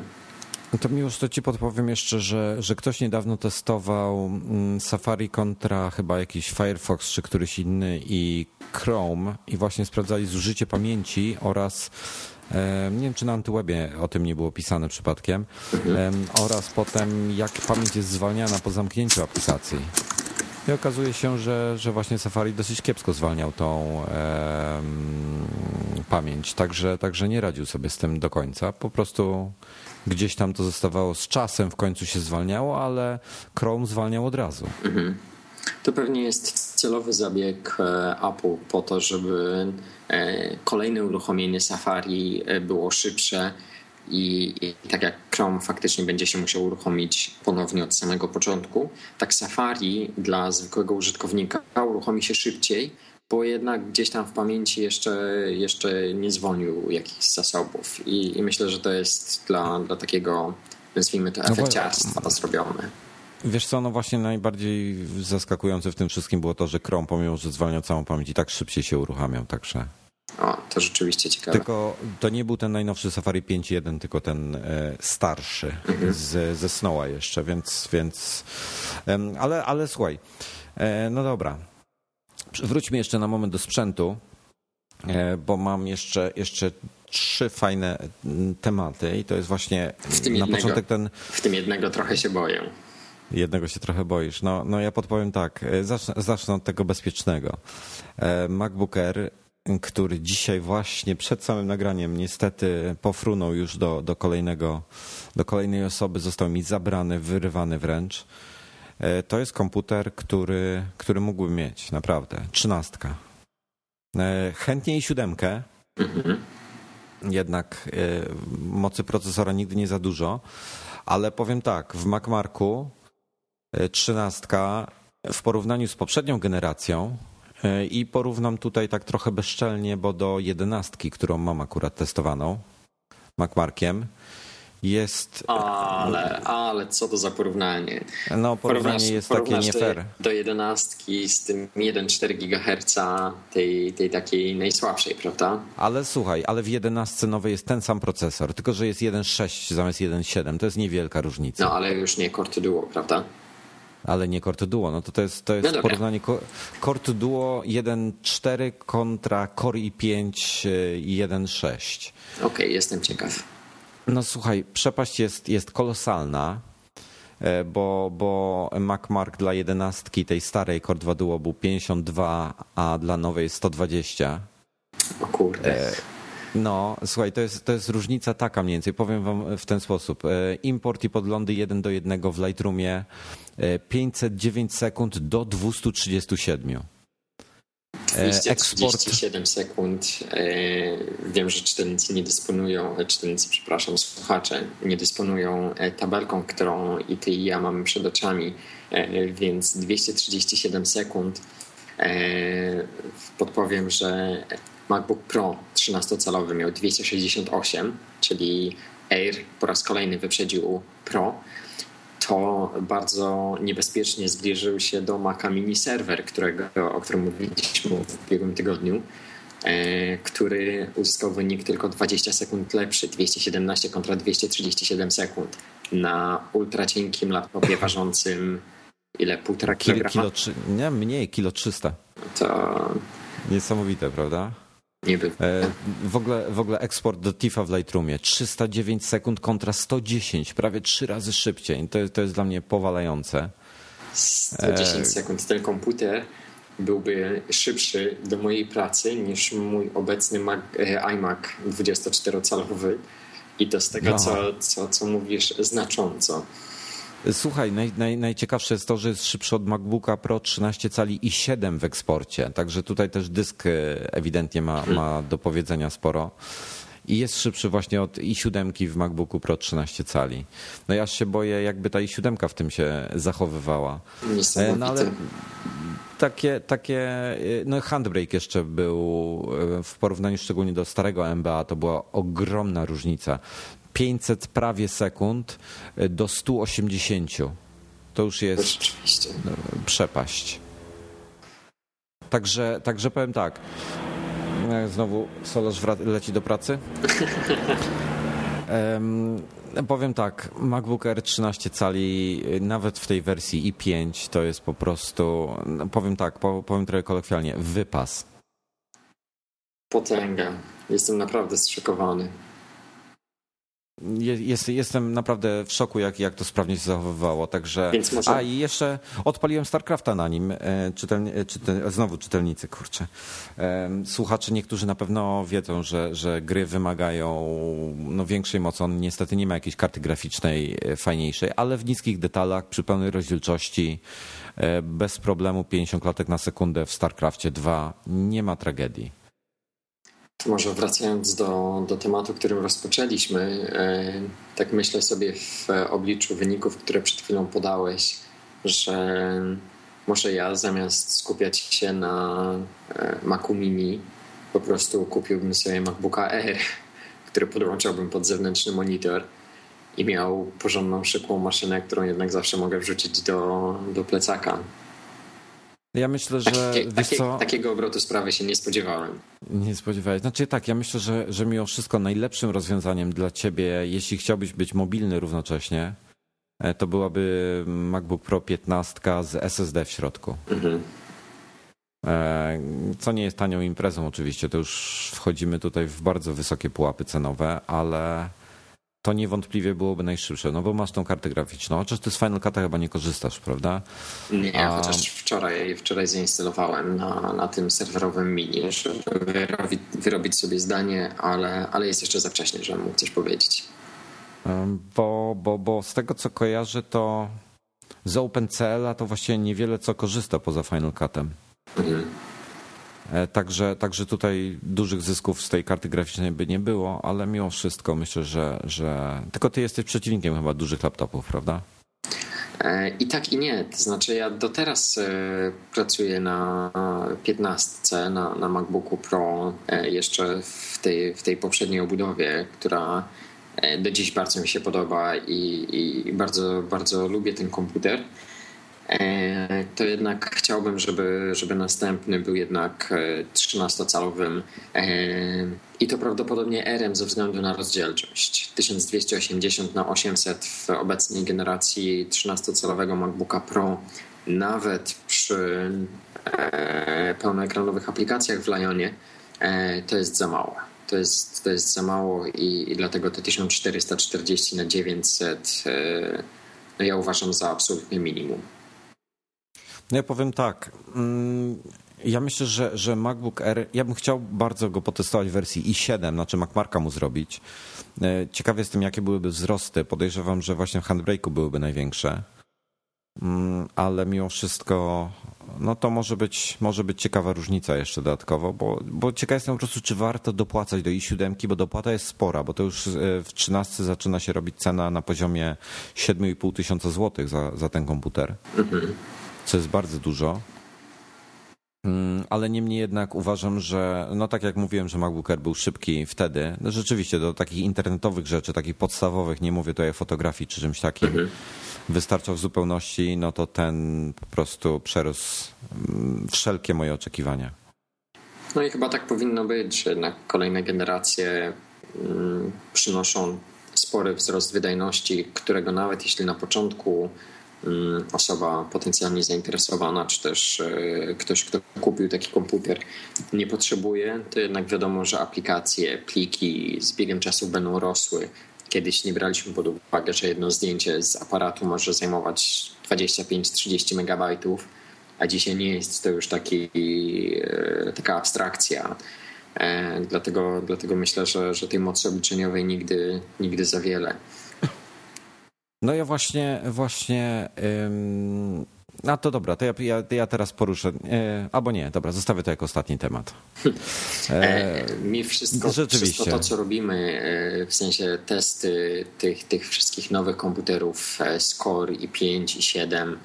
To miłość, to ci podpowiem jeszcze, że, że ktoś niedawno testował mm, Safari kontra chyba jakiś Firefox czy któryś inny i Chrome i właśnie sprawdzali zużycie pamięci oraz nie wiem, czy na Antywebie o tym nie było pisane przypadkiem, oraz potem jak pamięć jest zwalniana po zamknięciu aplikacji. I okazuje się, że, że właśnie Safari dosyć kiepsko zwalniał tą e, pamięć, także, także nie radził sobie z tym do końca. Po prostu gdzieś tam to zostawało z czasem, w końcu się zwalniało, ale Chrome zwalniał od razu. Mhm. To pewnie jest celowy zabieg e, Apple po to, żeby e, kolejne uruchomienie Safari e, było szybsze i, i, tak jak Chrome faktycznie będzie się musiał uruchomić ponownie od samego początku, tak Safari dla zwykłego użytkownika uruchomi się szybciej, bo jednak gdzieś tam w pamięci jeszcze, jeszcze nie zwolnił jakichś zasobów. I, i myślę, że to jest dla, dla takiego, nazwijmy to, no efekciarstwa no zrobione. Wiesz co, no właśnie najbardziej zaskakujące w tym wszystkim było to, że Chrome, pomimo że zwalniał całą pamięć, i tak szybciej się uruchamiał, także... O, to rzeczywiście ciekawe. Tylko to nie był ten najnowszy Safari 5.1, tylko ten e, starszy mhm. z, ze Snowa jeszcze, więc, więc ale, ale słuchaj, e, no dobra. Wróćmy jeszcze na moment do sprzętu, e, bo mam jeszcze, jeszcze trzy fajne tematy i to jest właśnie na jednego, początek ten... W tym jednego trochę się boję. Jednego się trochę boisz. No, no ja podpowiem tak, e, zacznę, zacznę od tego bezpiecznego. E, MacBook Air, który dzisiaj właśnie przed samym nagraniem niestety pofrunął już do, do, kolejnego, do kolejnej osoby, został mi zabrany, wyrywany wręcz. E, to jest komputer, który, który mógłbym mieć, naprawdę. Trzynastka. Chętnie i siódemkę. Jednak mocy procesora nigdy nie za dużo. Ale powiem tak, w MacMarku trzynastka w porównaniu z poprzednią generacją e, i porównam tutaj tak trochę bezczelnie, bo do jedenastki, którą mam akurat testowaną MacMarkiem, jest. Ale, ale co to za porównanie? No, porównanie jest takie nie fair. Do, do jedenastki z tym 1,4 GHz tej, tej takiej najsłabszej, prawda? Ale słuchaj, ale w jedenastce nowej jest ten sam procesor, tylko że jest 1,6 zamiast 1,7. To jest niewielka różnica. No, ale już nie Core Duo, prawda? Ale nie Core Duo. No to, to jest, to jest no porównanie Core Duo 1.4 kontra Core i5 i 1.6. Okej, okay, jestem ciekaw. No słuchaj, przepaść jest, jest kolosalna, e, bo, bo MacMark dla 11 tej starej Core 2 Duo był 52, a dla nowej 120. O kurde. E, no, słuchaj, to jest, to jest różnica taka mniej więcej. Powiem wam w ten sposób. E, import i podglądy 1 do 1 w Lightroomie 509 sekund do 237. 237 sekund. E, wiem, że czytelnicy nie dysponują, e, czytelnicy, przepraszam, słuchacze nie dysponują e, tabelką, którą i ty i ja mamy przed oczami, więc 237 sekund. Podpowiem, że MacBook Pro 13-calowy miał 268, czyli Air po raz kolejny wyprzedził Pro to bardzo niebezpiecznie zbliżył się do Maca Mini Server, którego, o którym mówiliśmy w ubiegłym tygodniu, e, który uzyskał wynik tylko 20 sekund lepszy, 217 kontra 237 sekund na ultra cienkim laptopie *laughs* ważącym ile, półtora kilograma? Kilo, kilo, nie, mniej, kilo 300. To... Niesamowite, prawda? Niby. E, w ogóle, w ogóle eksport do TIFA w Lightroomie 309 sekund kontra 110, prawie trzy razy szybciej. To, to jest dla mnie powalające. 110 e... sekund. Ten komputer byłby szybszy do mojej pracy niż mój obecny Mac, e, iMac 24-calowy i to z tego, no. co, co, co mówisz, znacząco. Słuchaj, naj, naj, najciekawsze jest to, że jest szybszy od MacBooka Pro 13 cali i 7 w eksporcie, także tutaj też dysk e, ewidentnie ma, ma do powiedzenia sporo. I jest szybszy właśnie od i7 w MacBooku Pro 13 cali. No ja się boję, jakby ta i7 w tym się zachowywała. E, no ale takie, takie, no handbrake jeszcze był w porównaniu szczególnie do starego MBA, to była ogromna różnica. 500 prawie sekund do 180. To już jest przepaść. Także, także powiem tak. Znowu Solarz leci do pracy. *laughs* um, powiem tak, MacBook Air 13 cali, nawet w tej wersji i5, to jest po prostu, no powiem tak, powiem trochę kolokwialnie, wypas. Potęga. Jestem naprawdę zszokowany. Jest, jestem naprawdę w szoku, jak, jak to sprawnie się zachowywało. Także. Może... A i jeszcze odpaliłem StarCrafta na nim. E, czytelni, e, czytel, znowu czytelnicy, kurczę. E, słuchacze niektórzy na pewno wiedzą, że, że gry wymagają no, większej mocy. On niestety nie ma jakiejś karty graficznej fajniejszej, ale w niskich detalach, przy pełnej rozdzielczości, bez problemu 50 klatek na sekundę w StarCraftie 2 nie ma tragedii. Może wracając do, do tematu, którym rozpoczęliśmy, e, tak myślę sobie w obliczu wyników, które przed chwilą podałeś, że może ja zamiast skupiać się na e, Macu Mini, po prostu kupiłbym sobie MacBooka Air, który podłączałbym pod zewnętrzny monitor i miał porządną, szybką maszynę, którą jednak zawsze mogę wrzucić do, do plecaka. Ja myślę, że. Takie, takie, takiego obrotu sprawy się nie spodziewałem. Nie spodziewałeś. Znaczy tak, ja myślę, że, że mimo wszystko najlepszym rozwiązaniem dla ciebie, jeśli chciałbyś być mobilny równocześnie, e, to byłaby MacBook Pro 15 z SSD w środku. Mhm. E, co nie jest tanią imprezą, oczywiście. To już wchodzimy tutaj w bardzo wysokie pułapy cenowe, ale to niewątpliwie byłoby najszybsze, no bo masz tą kartę graficzną, chociaż ty z Final Cut'a chyba nie korzystasz, prawda? Nie, A... chociaż wczoraj, wczoraj zainstalowałem na, na tym serwerowym mini, żeby wyrobić, wyrobić sobie zdanie, ale, ale jest jeszcze za wcześnie, żebym mógł coś powiedzieć. Bo, bo, bo z tego co kojarzę, to z OpenCL to właściwie niewiele co korzysta poza Final Cut'em. Mhm. E, także, także tutaj dużych zysków z tej karty graficznej by nie było, ale mimo wszystko myślę, że, że. Tylko ty jesteś przeciwnikiem chyba dużych laptopów, prawda? E, I tak i nie. To znaczy, ja do teraz e, pracuję na 15 na, na MacBooku Pro, jeszcze w tej, w tej poprzedniej obudowie, która do dziś bardzo mi się podoba i, i bardzo, bardzo lubię ten komputer. E, to jednak chciałbym, żeby, żeby następny był jednak 13-calowym e, i to prawdopodobnie RM ze względu na rozdzielczość. 1280 na 800 w obecnej generacji 13-calowego MacBooka Pro nawet przy e, pełnoekranowych aplikacjach w Lionie to jest za mało. To jest, to jest za mało i, i dlatego te 1440 na 900 no ja uważam za absolutnie minimum. No ja powiem tak. Mm, ja myślę, że, że MacBook Air, ja bym chciał bardzo go potestować w wersji i7, znaczy MacMarka mu zrobić. E, ciekawy jestem, jakie byłyby wzrosty. Podejrzewam, że właśnie w handbrake'u byłyby największe. Mm, ale mimo wszystko, no to może być, może być ciekawa różnica jeszcze dodatkowo, bo, bo ciekaw jestem po prostu, czy warto dopłacać do i7, bo dopłata jest spora, bo to już e, w 13 zaczyna się robić cena na poziomie 7,5 tysiąca złotych za, za ten komputer. Mhm co jest bardzo dużo. Mm, ale niemniej jednak uważam, że no tak jak mówiłem, że MacBook Air był szybki wtedy, no rzeczywiście do takich internetowych rzeczy, takich podstawowych, nie mówię tutaj o fotografii czy czymś takim, mhm. wystarczał w zupełności, no to ten po prostu przerósł mm, wszelkie moje oczekiwania. No i chyba tak powinno być, że jednak kolejne generacje mm, przynoszą spory wzrost wydajności, którego nawet jeśli na początku osoba potencjalnie zainteresowana, czy też e, ktoś, kto kupił taki komputer, nie potrzebuje, to jednak wiadomo, że aplikacje, pliki z biegiem czasu będą rosły. Kiedyś nie braliśmy pod uwagę, że jedno zdjęcie z aparatu może zajmować 25-30 megabajtów, a dzisiaj nie jest to już taki, e, taka abstrakcja. E, dlatego, dlatego myślę, że, że tej mocy obliczeniowej nigdy, nigdy za wiele. No ja właśnie, właśnie. Ym... A to dobra, to ja, ja, ja teraz poruszę. E, albo nie, dobra, zostawię to jako ostatni temat. E, Mi wszystko, wszystko to, co robimy, e, w sensie testy tych, tych wszystkich nowych komputerów Score i 5 i 7,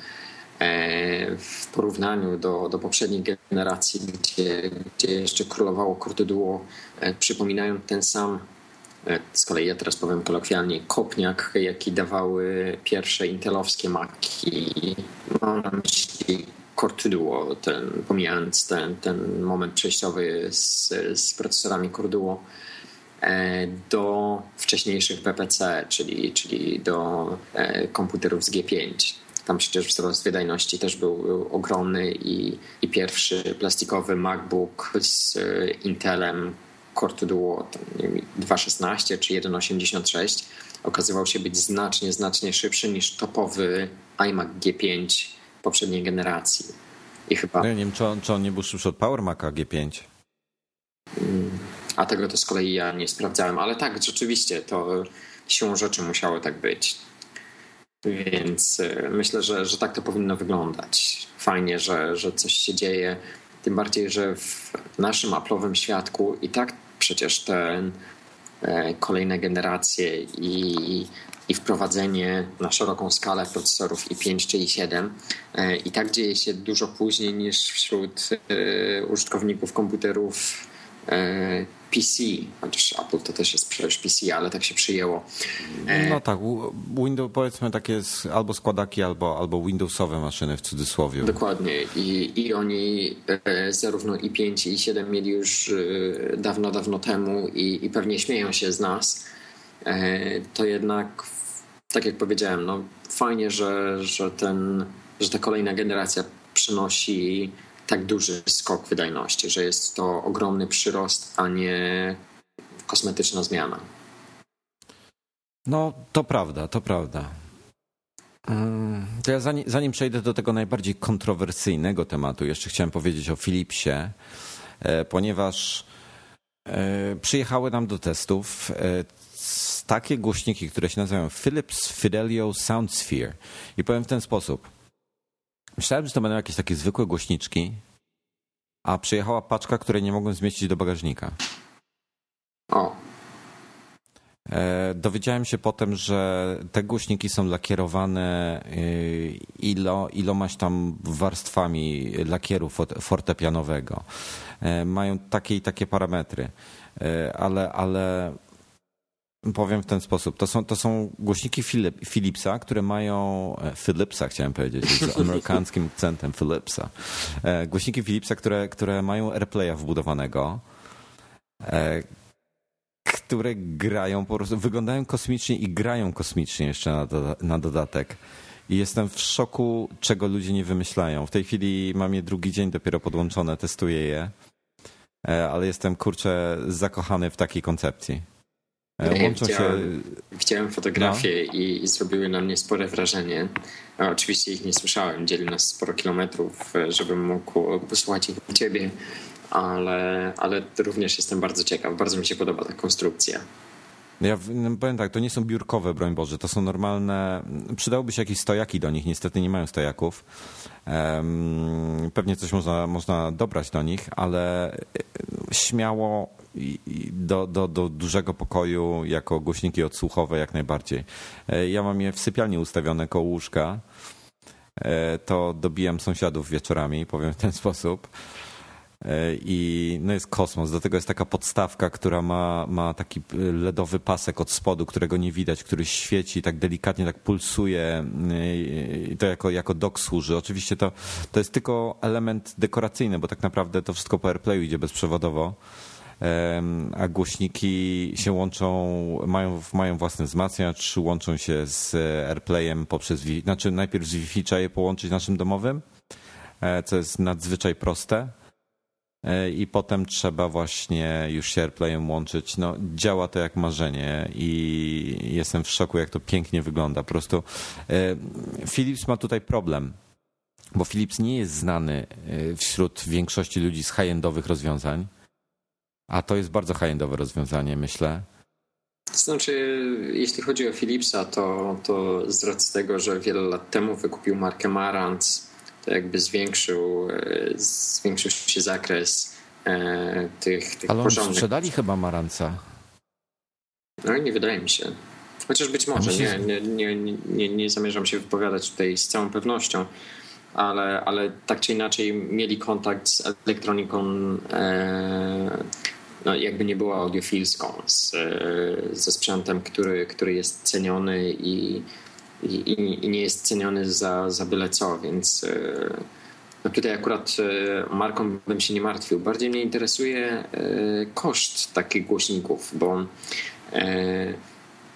w porównaniu do, do poprzedniej generacji, gdzie, gdzie jeszcze królowało Duo, przypominają ten sam z kolei ja teraz powiem kolokwialnie, kopniak, jaki dawały pierwsze intelowskie maki. Mam na myśli Corduo, ten, pomijając ten, ten moment przejściowy z, z procesorami Corduo e, do wcześniejszych VPC, czyli, czyli do e, komputerów z G5. Tam przecież wzrost wydajności też był, był ogromny i, i pierwszy plastikowy MacBook z e, Intelem Core Duo 2.16 czy 1.86 okazywał się być znacznie, znacznie szybszy niż topowy iMac G5 poprzedniej generacji. I chyba... No ja nie wiem, czy on, czy on nie był szybszy od Power Maca G5. Mm, a tego to z kolei ja nie sprawdzałem, ale tak, rzeczywiście to siłą rzeczy musiało tak być. Więc e, myślę, że, że tak to powinno wyglądać. Fajnie, że, że coś się dzieje. Tym bardziej, że w naszym Apple'owym świadku i tak przecież te e, kolejne generacje i, i wprowadzenie na szeroką skalę procesorów i5 czy i7 e, i tak dzieje się dużo później niż wśród e, użytkowników komputerów PC, chociaż Apple to też jest przecież PC, ale tak się przyjęło. E, no tak, Windows powiedzmy takie albo składaki, albo, albo Windowsowe maszyny w cudzysłowie. Dokładnie I, i oni e, zarówno i5 i i7 mieli już e, dawno, dawno temu i, i pewnie śmieją się z nas. To jednak, tak jak powiedziałem, no fajnie, że, że, ten, że ta kolejna generacja przynosi tak duży skok wydajności, że jest to ogromny przyrost, a nie kosmetyczna zmiana. No, to prawda, to prawda. To ja zanim, zanim, przejdę do tego najbardziej kontrowersyjnego tematu, jeszcze chciałem powiedzieć o Philipsie, e, ponieważ e, przyjechały nam do testów e, takie głośniki, które się nazywają Philips Fidelio Soundsphere. I powiem w ten sposób. Myślałem, że to będą jakieś takie zwykłe głośniczki, a przyjechała paczka, której nie mogłem zmieścić do bagażnika. O. E, dowiedziałem się potem, że te głośniki są lakierowane y, ilo, ilomaś tam warstwami lakieru fortepianowego. E, mają takie i takie parametry, e, ale, ale Powiem w ten sposób. To są, to są głośniki Philip, Philipsa, które mają. E, Philipsa chciałem powiedzieć, z *laughs* amerykańskim akcentem Philipsa. E, głośniki Philipsa, które, które mają AirPlaya wbudowanego, e, które grają po prostu, wyglądają kosmicznie i grają kosmicznie jeszcze na, doda na dodatek. I jestem w szoku, czego ludzie nie wymyślają. W tej chwili mam je drugi dzień dopiero podłączone, testuję je, ale jestem kurczę zakochany w takiej koncepcji. E, łączą widziałem, się... widziałem fotografie no. i, i, zrobiły na mnie spore wrażenie. oczywiście ich nie słyszałem, dzieli nas sporo kilometrów, e, żebym mógł posłuchać ich u ciebie, ale, ale również jestem bardzo ciekaw. Bardzo mi się podoba ta konstrukcja. Ja no, powiem tak, to nie są biurkowe, broń Boże, to są normalne. Przydałoby się jakieś stojaki do nich, niestety nie mają stojaków. Pewnie coś można, można dobrać do nich, ale e, śmiało do, do, do dużego pokoju jako głośniki odsłuchowe jak najbardziej. E, ja mam je w sypialni ustawione koło łóżka. E, to dobijam sąsiadów wieczorami, powiem w ten sposób. E, I no jest kosmos. Do tego jest taka podstawka, która ma, ma taki ledowy pasek od spodu, którego nie widać, który świeci tak delikatnie, tak pulsuje. I to jako, jako dok służy. Oczywiście to, to jest tylko element dekoracyjny, bo tak naprawdę to wszystko po AirPlayu idzie bezprzewodowo a głośniki się łączą, mają, mają własny wzmacniacz, łączą się z AirPlayem poprzez, znaczy najpierw z Wi-Fi trzeba je połączyć naszym domowym, e, co jest nadzwyczaj proste e, i potem trzeba właśnie już się AirPlayem łączyć. No, działa to jak marzenie i jestem w szoku, jak to pięknie wygląda. Po prostu e, Philips ma tutaj problem, bo Philips nie jest znany wśród większości ludzi z high-endowych rozwiązań. A to jest bardzo high-endowe rozwiązanie, myślę. To znaczy, jeśli chodzi o Philipsa, to, to z racji tego, że wiele lat temu wykupił markę Marantz, to jakby zwiększył, e, zwiększył się zakres e, tych, tych Ale porządnych. sprzedali chyba Maranca. No nie wydaje mi się. Chociaż być może, nie, nie, nie, nie, nie zamierzam się wypowiadać tutaj z całą pewnością. ale, ale tak czy inaczej mieli kontakt z elektroniką, e, no jakby nie była audiofilską, z, ze sprzętem, który, który jest ceniony i, i, i nie jest ceniony za, za byle co, więc no tutaj akurat marką bym się nie martwił. Bardziej mnie interesuje koszt takich głośników, bo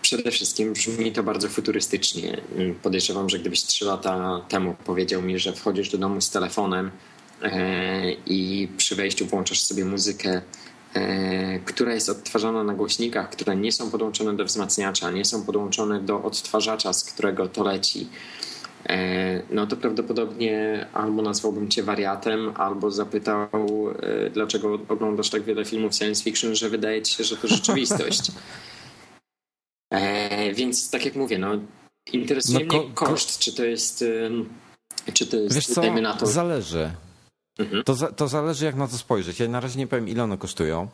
Przede wszystkim brzmi to bardzo futurystycznie. Podejrzewam, że gdybyś trzy lata temu powiedział mi, że wchodzisz do domu z telefonem e, i przy wejściu włączasz sobie muzykę, e, która jest odtwarzana na głośnikach, które nie są podłączone do wzmacniacza, nie są podłączone do odtwarzacza, z którego to leci, e, no to prawdopodobnie albo nazwałbym cię wariatem, albo zapytał, dlaczego oglądasz tak wiele filmów science fiction, że wydaje ci się, że to rzeczywistość. E, więc tak jak mówię, no, interesuje no, mnie koszt, czy to jest, czy to jest, Wiesz co, na to... zależy. Mhm. To, to zależy jak na to spojrzeć. Ja na razie nie powiem ile one kosztują.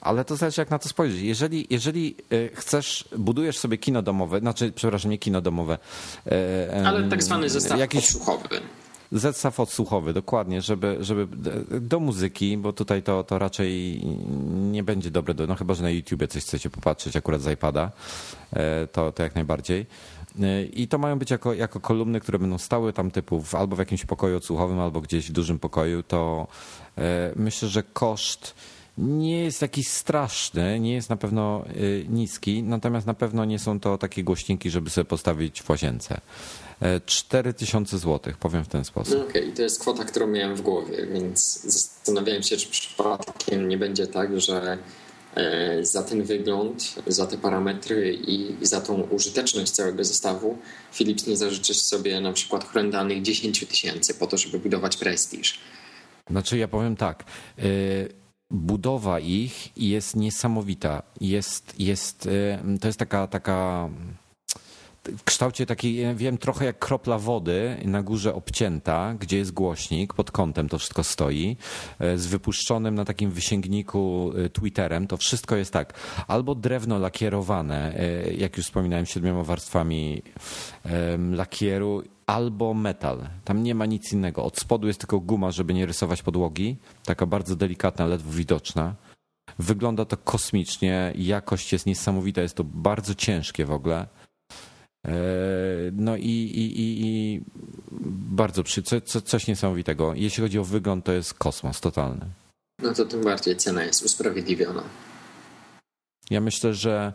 Ale to zależy jak na to spojrzeć. Jeżeli, jeżeli e, chcesz, budujesz sobie kino domowe, znaczy, przepraszam, nie kino domowe. E, Ale tak zwany zestaw jakiś, odsłuchowy. Zestaw odsłuchowy, dokładnie, żeby, żeby do muzyki, bo tutaj to, to raczej nie będzie dobre, do, no chyba, że na YouTubie coś chcecie popatrzeć akurat z iPada, e, to, to jak najbardziej. E, I to mają być jako, jako kolumny, które będą stały tam typu w, albo w jakimś pokoju odsłuchowym, albo gdzieś w dużym pokoju, to e, myślę, że koszt nie jest jakiś straszny, nie jest na pewno niski, natomiast na pewno nie są to takie głośniki, żeby sobie postawić w łazience. 4000 zł, powiem w ten sposób. Okej, okay, to jest kwota, którą miałem w głowie, więc zastanawiałem się, czy przypadkiem nie będzie tak, że e, za ten wygląd, za te parametry i za tą użyteczność całego zestawu Philips nie zażyczysz sobie na przykład horrendalnych 10 tysięcy po to, żeby budować prestiż. Znaczy ja powiem tak, e, budowa ich jest niesamowita. Jest, jest, e, to jest taka, taka w kształcie takiej, wiem, trochę jak kropla wody na górze obcięta, gdzie jest głośnik, pod kątem to wszystko stoi, e, z wypuszczonym na takim wysięgniku e, Twitterem, to wszystko jest tak, albo drewno lakierowane, e, jak już wspominałem, siedmioma warstwami lakieru, albo metal. Tam nie ma nic innego. Od spodu jest tylko guma, żeby nie rysować podłogi, taka bardzo delikatna, ledwo widoczna. Wygląda to kosmicznie, jakość jest niesamowita, jest to bardzo ciężkie w ogóle. E, no i, i, i, i bardzo przy, co, co, coś niesamowitego. Jeśli chodzi o wygląd, to jest kosmos totalny. No to tym bardziej cena jest usprawiedliwiona. Ja myślę, że,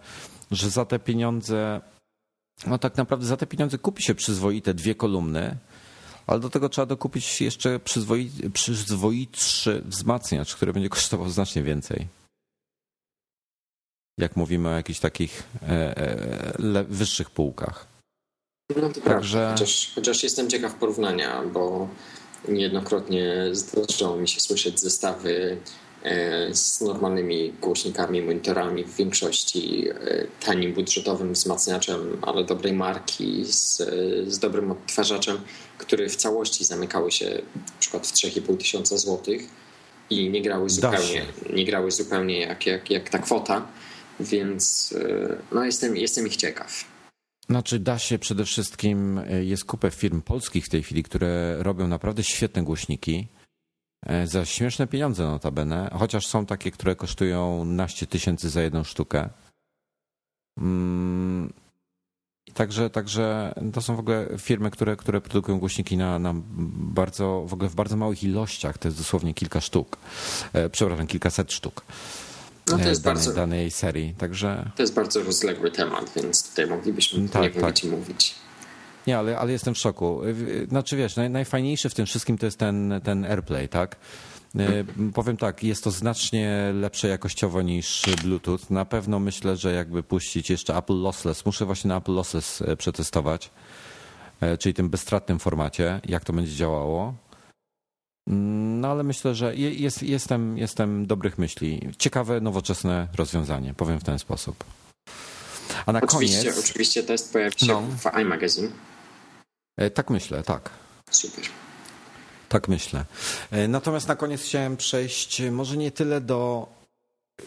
że za te pieniądze, no tak naprawdę za te pieniądze kupi się przyzwoite dwie kolumny, ale do tego trzeba dokupić jeszcze przyzwoitszy wzmacniacz, który będzie kosztował znacznie więcej jak mówimy o jakichś takich e, e, wyższych półkach. No to Także... chociaż, chociaż jestem ciekaw porównania, bo niejednokrotnie zdarzało mi się słyszeć zestawy e, z normalnymi głośnikami, monitorami, w większości tanim budżetowym wzmacniaczem, ale dobrej marki, z, z dobrym odtwarzaczem, które w całości zamykały się na przykład w 3,5 tysiąca złotych i nie grały zupełnie, nie grały zupełnie jak, jak, jak ta kwota. Więc e, no jestem, jestem ich ciekaw. Znaczy da się przede wszystkim, e, jest kupę firm polskich w tej chwili, które robią naprawdę świetne głośniki e, za śmieszne pieniądze notabene, chociaż są takie, które kosztują naście tysięcy za jedną sztukę. Mm, także, także to są w ogóle firmy, które, które produkują głośniki na, na bardzo, w ogóle w bardzo małych ilościach, to jest dosłownie kilka sztuk, przepraszam, kilkaset sztuk no to jest danej, bardzo, danej serii. Także... To jest bardzo rozległy temat, więc tutaj moglibyśmy tak, nie tak. mówić. Nie, ale, ale jestem w szoku. Znaczy wiesz, naj, najfajniejsze w tym wszystkim to jest ten, ten AirPlay, tak? Powiem tak, jest to znacznie lepsze jakościowo niż Bluetooth. Na pewno myślę, że jakby puścić jeszcze Apple Lossless, muszę właśnie na Apple Lossless e, przetestować, e, czyli tym bezstratnym formacie, jak to będzie działało. No ale myślę, że jest, jestem, jestem dobrych myśli. Ciekawe, nowoczesne rozwiązanie, powiem w ten sposób. A na oczywiście, koniec. Oczywiście test pojawi się no. w iMagazine. E, tak myślę, tak. Super. Tak myślę. E, natomiast na koniec chciałem przejść może nie tyle do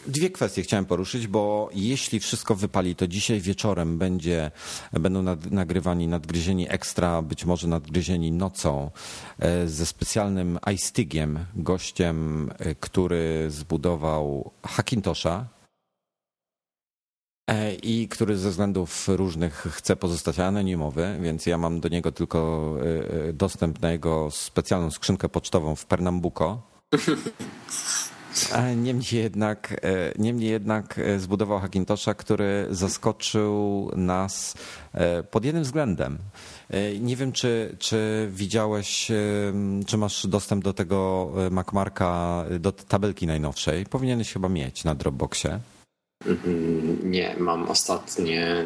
Dwie kwestie chciałem poruszyć, bo jeśli wszystko wypali, to dzisiaj wieczorem będzie, będą nad, nagrywani nadgryzieni ekstra, być może nadgryzieni nocą e, ze specjalnym iStigiem, gościem, e, który zbudował Hackintosha e, i który ze względów różnych chce pozostać anonimowy, więc ja mam do niego tylko dostęp na jego specjalną skrzynkę pocztową w Pernambuco. *laughs* Niemniej jednak, e, niemniej jednak e, zbudował Hackintosha, który zaskoczył nas e, pod jednym względem. Nie wiem, czy, czy widziałeś, czy masz dostęp do tego MacMarka, do tabelki najnowszej. Powinieneś chyba mieć na Dropboxie. Mhm, nie, mam ostatnie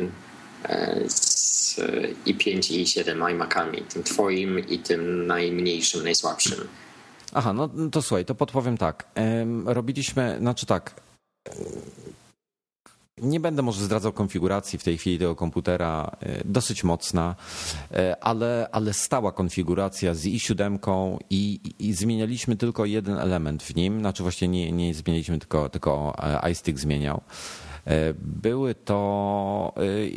z i5 i i7 iMacami, tym twoim i tym najmniejszym, najsłabszym. Aha, no to słuchaj, to podpowiem tak. Robiliśmy, znaczy tak. Nie będę może zdradzał konfiguracji w tej chwili tego komputera, e, dosyć mocna, e, ale, ale stała konfiguracja z i7 i, i zmienialiśmy tylko jeden element w nim, znaczy właśnie nie, nie zmienialiśmy, tylko, tylko e, iStick zmieniał. Były to,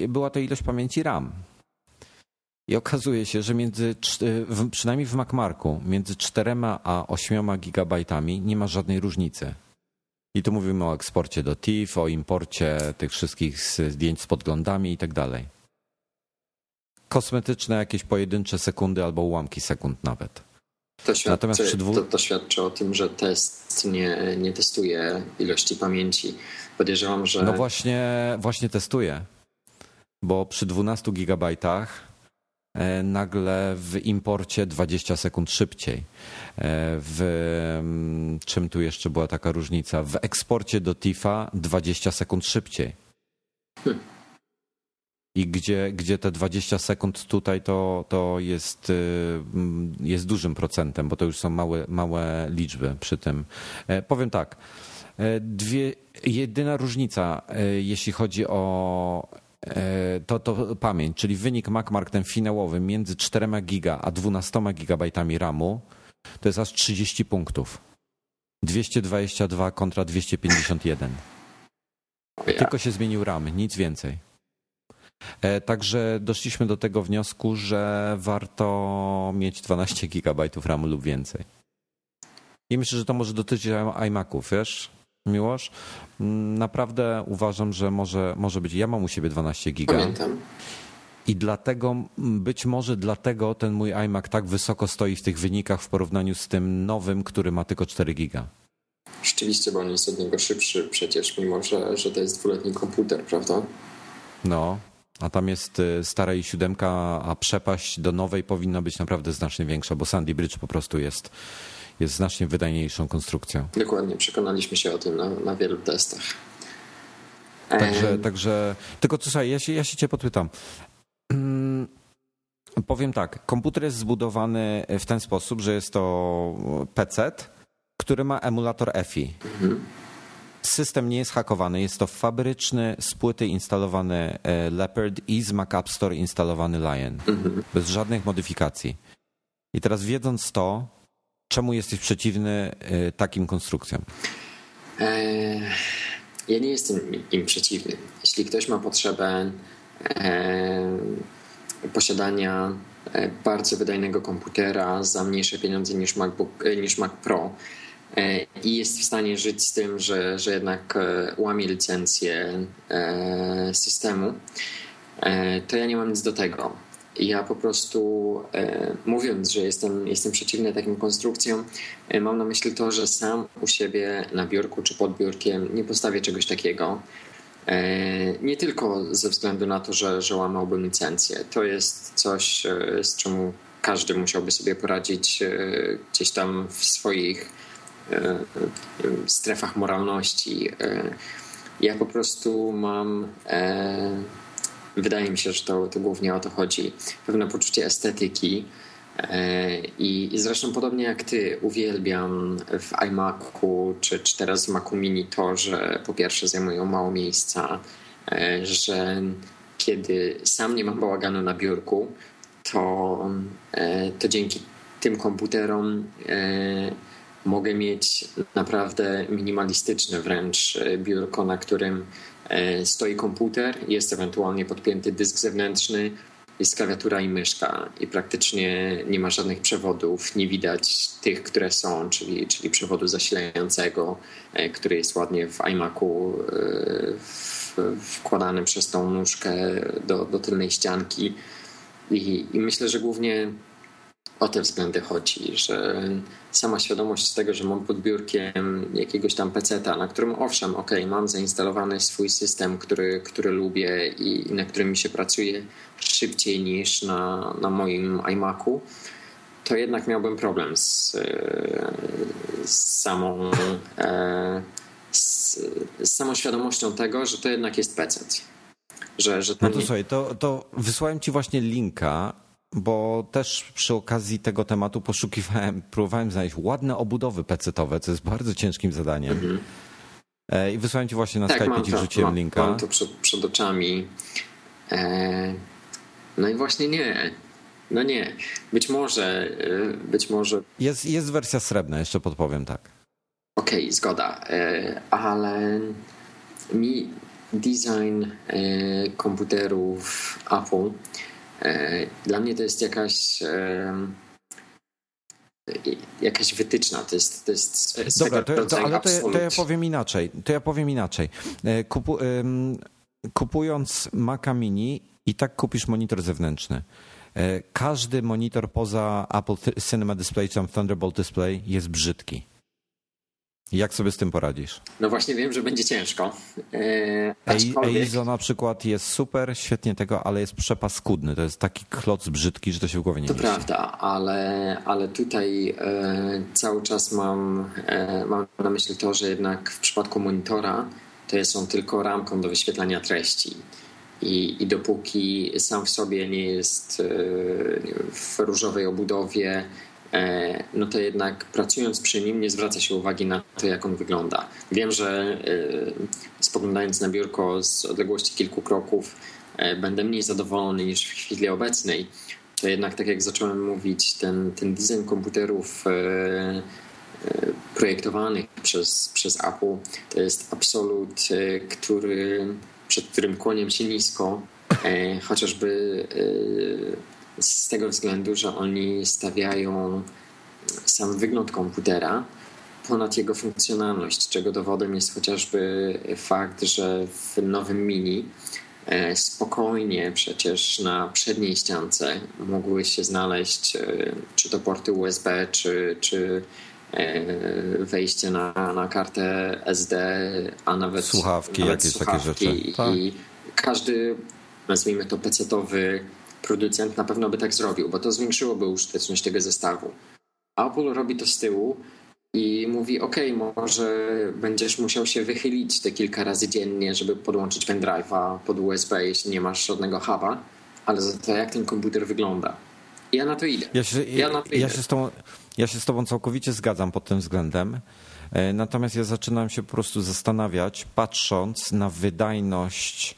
była to ilość pamięci RAM. I okazuje się, że między, przynajmniej w MacMarku, między 4 a 8 gigabajtami nie ma żadnej różnicy. I tu mówimy o eksporcie do TIFF, o imporcie tych wszystkich zdjęć z podglądami i tak dalej. Kosmetyczne jakieś pojedyncze sekundy albo ułamki sekund nawet. To świadczy, Natomiast przy dwóch... to, to świadczy o tym, że test nie, nie testuje ilości pamięci. Podejrzewam, że. No właśnie, właśnie testuje. Bo przy 12 gigabajtach nagle w imporcie 20 sekund szybciej. E, w mm, czym tu jeszcze była taka różnica? W eksporcie do TIFA 20 sekund szybciej. I gdzie, gdzie te 20 sekund tutaj to, to jest, y, mm, jest dużym procentem, bo to już są małe, małe liczby przy tym. E, powiem tak. Dwie, jedyna różnica, jeśli chodzi o E, to, to pamięć, czyli wynik MacMark ten finałowy między 4 giga a 12 gigabajtami RAMu to jest aż 30 punktów. 222 kontra 251. Tylko się zmienił RAM, nic więcej. E, także doszliśmy do tego wniosku, że warto mieć 12 GB RAMu lub więcej. I myślę, że to może dotyczyć iMaców, wiesz? Miłosz, mm, naprawdę uważam, że może, może być. Ja mam u siebie 12 giga. Pamiętam. I dlatego, być może dlatego ten mój iMac tak wysoko stoi w tych wynikach w porównaniu z tym nowym, który ma tylko 4 giga. Rzeczywiście, bo on jest od niego szybszy przecież, mimo że, że to jest dwuletni komputer, prawda? No, a tam jest y, stara i siódemka, a przepaść do nowej powinna być naprawdę znacznie większa, bo Sandy Bridge po prostu jest jest znacznie wydajniejszą konstrukcją. Dokładnie, przekonaliśmy się o tym na, na wielu testach. Także, także tylko co słuchaj, ja się, ja się cię podpytam. Mm, powiem tak, komputer jest zbudowany w ten sposób, że jest to PC, który ma emulator EFI. Mhm. System nie jest hakowany, jest to fabryczny, z płyty instalowany e, Leopard i z Mac App Store instalowany Lion. Mhm. Bez żadnych modyfikacji. I teraz wiedząc to, Czemu jesteś przeciwny y, takim konstrukcjom? E, ja nie jestem im przeciwny. Jeśli ktoś ma potrzebę e, posiadania e, bardzo wydajnego komputera za mniejsze pieniądze niż, MacBook, niż Mac Pro i jest w stanie żyć z tym, że, że jednak łamie licencję systemu, to ja nie mam nic do tego. Ja po prostu e, mówiąc, że jestem, jestem przeciwny takim konstrukcjom, e, mam na myśli to, że sam u siebie na biurku czy pod biurkiem nie postawię czegoś takiego. E, nie tylko ze względu na to, że, że łamałbym licencję. To jest coś, e, z czym każdy musiałby sobie poradzić e, gdzieś tam w swoich e, strefach moralności. Ja po prostu mam Wydaje mi się, że to, to głównie o to chodzi. Pewne poczucie estetyki. E, I, I zresztą podobnie jak ty, uwielbiam w iMacu czy, czy teraz w Macu Mini to, że po pierwsze zajmują mało miejsca, e, że kiedy sam nie mam bałaganu na biurku, to, e, to dzięki tym komputerom mogę mieć naprawdę minimalistyczne wręcz biurko, na którym stoi komputer, jest ewentualnie podpięty dysk zewnętrzny, jest klawiatura i myszka i praktycznie nie ma żadnych przewodów, nie widać tych, które są, czyli, czyli przewodu zasilającego, e, który jest ładnie w iMacu e, wkładany przez tą nóżkę do, do tylnej ścianki. I, I myślę, że głównie o te względy chodzi, że sama świadomość tego, że mam pod biurkiem jakiegoś tam peceta, na którym owszem, ok, mam zainstalowany swój system, który, który lubię i, i na którym mi się pracuje szybciej niż na, na moim iMacu, to jednak miałbym problem z, z samą z, z samą świadomością tego, że to jednak jest pecet. Że, że no to nie... słuchaj, to, to wysłałem ci właśnie linka bo też przy okazji tego tematu poszukiwałem, próbowałem znaleźć ładne obudowy pecetowe, co jest bardzo ciężkim zadaniem. Mhm. E, I wysłałem ci właśnie na tak, Skype, ci wrzuciłem mam, linka. Mam to przed, przed oczami. E, no i właśnie nie. No nie. Być może, e, być może. Jest, jest wersja srebrna, jeszcze podpowiem tak. Okej, okay, zgoda. Ale mi design komputerów Apple dla mnie to jest jakaś jakaś wytyczna, to jest, to jest Dobra, to, to, ale to, to, ja powiem inaczej. To ja powiem inaczej. E, kupu, kupując Maca Mini i tak kupisz monitor zewnętrzny. E, każdy monitor poza Apple Cinema Display czy Thunderbolt Display jest brzydki. Jak sobie z tym poradzisz? No właśnie wiem, że będzie ciężko. Eee, aczkolwiek... Eizo na przykład jest super, świetnie tego, ale jest przepaskudny. To jest taki kloc brzydki, że to się w głowie nie To mieści. prawda, ale, ale tutaj e, cały czas mam, e, mam na myśli to, że jednak w przypadku monitora to są tylko ramką do wyświetlania treści. I, I dopóki sam w sobie nie jest e, w różowej obudowie, E, no to jednak pracując przy nim nie zwraca się uwagi na to, jak on wygląda. Wiem, że e, spoglądając na biurko z odległości kilku kroków e, będę mniej zadowolony niż w chwili obecnej. To jednak, tak jak zacząłem mówić, ten, ten design komputerów projektowanych przez, przez Apple to jest absolut, który, przed którym kłonię się nisko, chociażby z tego względu, że oni stawiają sam wygląd komputera ponad jego funkcjonalność, czego dowodem jest chociażby fakt, że w nowym Mini e, spokojnie przecież na przedniej ściance mogły się znaleźć e, czy to porty USB, czy, czy e, wejście na, na kartę SD, a nawet słuchawki, nawet jakieś słuchawki. takie rzeczy. Tak. I każdy, nazwijmy to pecetowy producent na pewno by tak zrobił, bo to zwiększyłoby użyteczność tego zestawu. Apple robi to z tyłu i mówi: OK, może będziesz musiał się wychylić te kilka razy dziennie, żeby podłączyć pendrive'a pod USB, jeśli nie masz żadnego huba, ale za to jak ten komputer wygląda. Ja na to idę. Ja się, ja, ja, ja się, z, tobą, ja się z Tobą całkowicie zgadzam pod tym względem. E, natomiast ja zaczynam się po prostu zastanawiać, patrząc na wydajność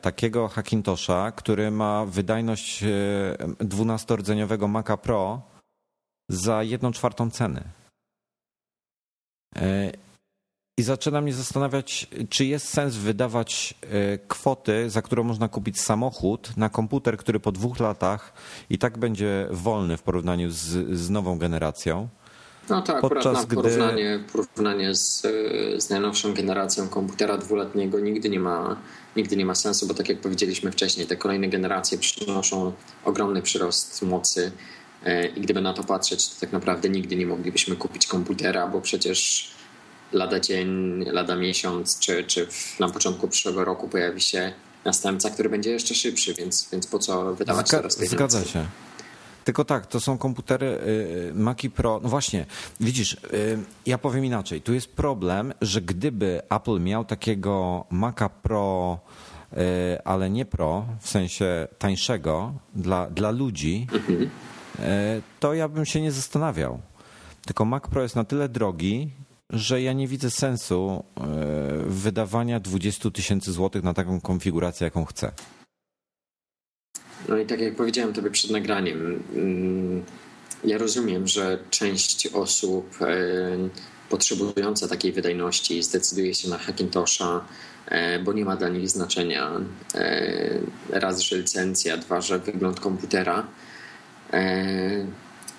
takiego Hackintosha, który ma wydajność 12-rdzeniowego e, Maca Pro za jedną czwartą ceny. E, I zaczyna mnie zastanawiać, czy jest sens wydawać kwoty, za którą można kupić samochód, na komputer, który po dwóch latach i tak będzie wolny w porównaniu z, z nową generacją. No to akurat na porównanie, gdy... porównanie z, z najnowszą generacją komputera dwuletniego nigdy nie ma nigdy nie ma sensu, bo tak jak powiedzieliśmy wcześniej, te kolejne generacje przynoszą ogromny przyrost mocy e, i gdyby na to patrzeć, to tak naprawdę nigdy nie moglibyśmy kupić komputera, bo przecież lada dzień, lada miesiąc, czy, czy na początku przyszłego roku pojawi się następca, który będzie jeszcze szybszy, więc, więc po co wydawać Zga teraz pieniądze? Zgadza się. Tylko tak, to są komputery y, Maci Pro. No właśnie, widzisz, y, ja powiem inaczej. Tu jest problem, że gdyby Apple miał takiego Maca Pro, y, ale nie Pro, w sensie tańszego dla, dla ludzi, to ja bym się nie zastanawiał. Tylko Mac Pro jest na tyle drogi, że ja nie widzę sensu wydawania 20 tysięcy złotych na taką konfigurację, jaką chcę. No i tak jak powiedziałem tobie przed nagraniem, mm, ja rozumiem, że część osób e, potrzebująca takiej wydajności zdecyduje się na Hackintosha, e, bo nie ma dla nich znaczenia raz, że licencja, dwa, że wygląd komputera.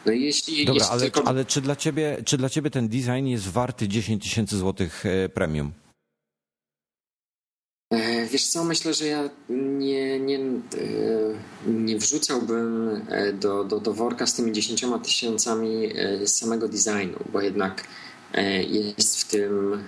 No jeśli, Dobra, jeśli ale, tylko... ale czy, dla ciebie, czy dla ciebie ten design jest warty 10 tysięcy złotych premium? E, wiesz co, myślę, że ja nie, nie, e, nie wrzucałbym e, do, do, do worka z tymi 10 tysiącami samego designu, bo jednak jest w tym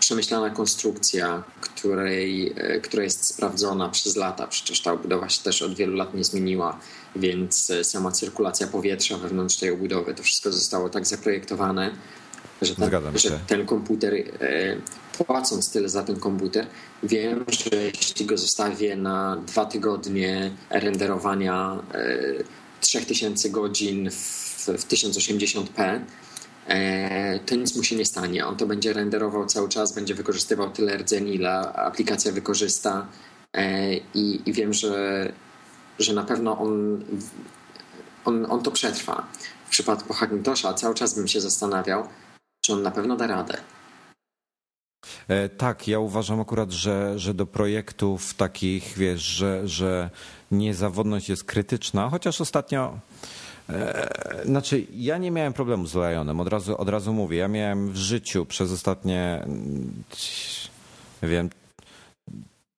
przemyślana konstrukcja, której, która jest sprawdzona przez lata. Przecież ta obudowa się też od wielu lat nie zmieniła, więc sama cyrkulacja powietrza wewnątrz tej obudowy, to wszystko zostało tak zaprojektowane, że ten, że ten komputer płacąc tyle za ten komputer, wiem, że jeśli go zostawię na dwa tygodnie renderowania 3000 e, godzin w, w 1080p, e, to nic mu się nie stanie. On to będzie renderował cały czas, będzie wykorzystywał tyle rdzeni, ile aplikacja wykorzysta e, i, i wiem, że, że na pewno on, on, on to przetrwa. W przypadku Hackintosha cały czas bym się zastanawiał, czy on na pewno da radę. E, tak, ja uważam akurat, że, że do projektów takich, wiesz, że, że niezawodność jest krytyczna, chociaż ostatnio. E, znaczy, ja nie miałem problemu z Lionem, od razu, od razu mówię. Ja miałem w życiu przez ostatnie, wiem,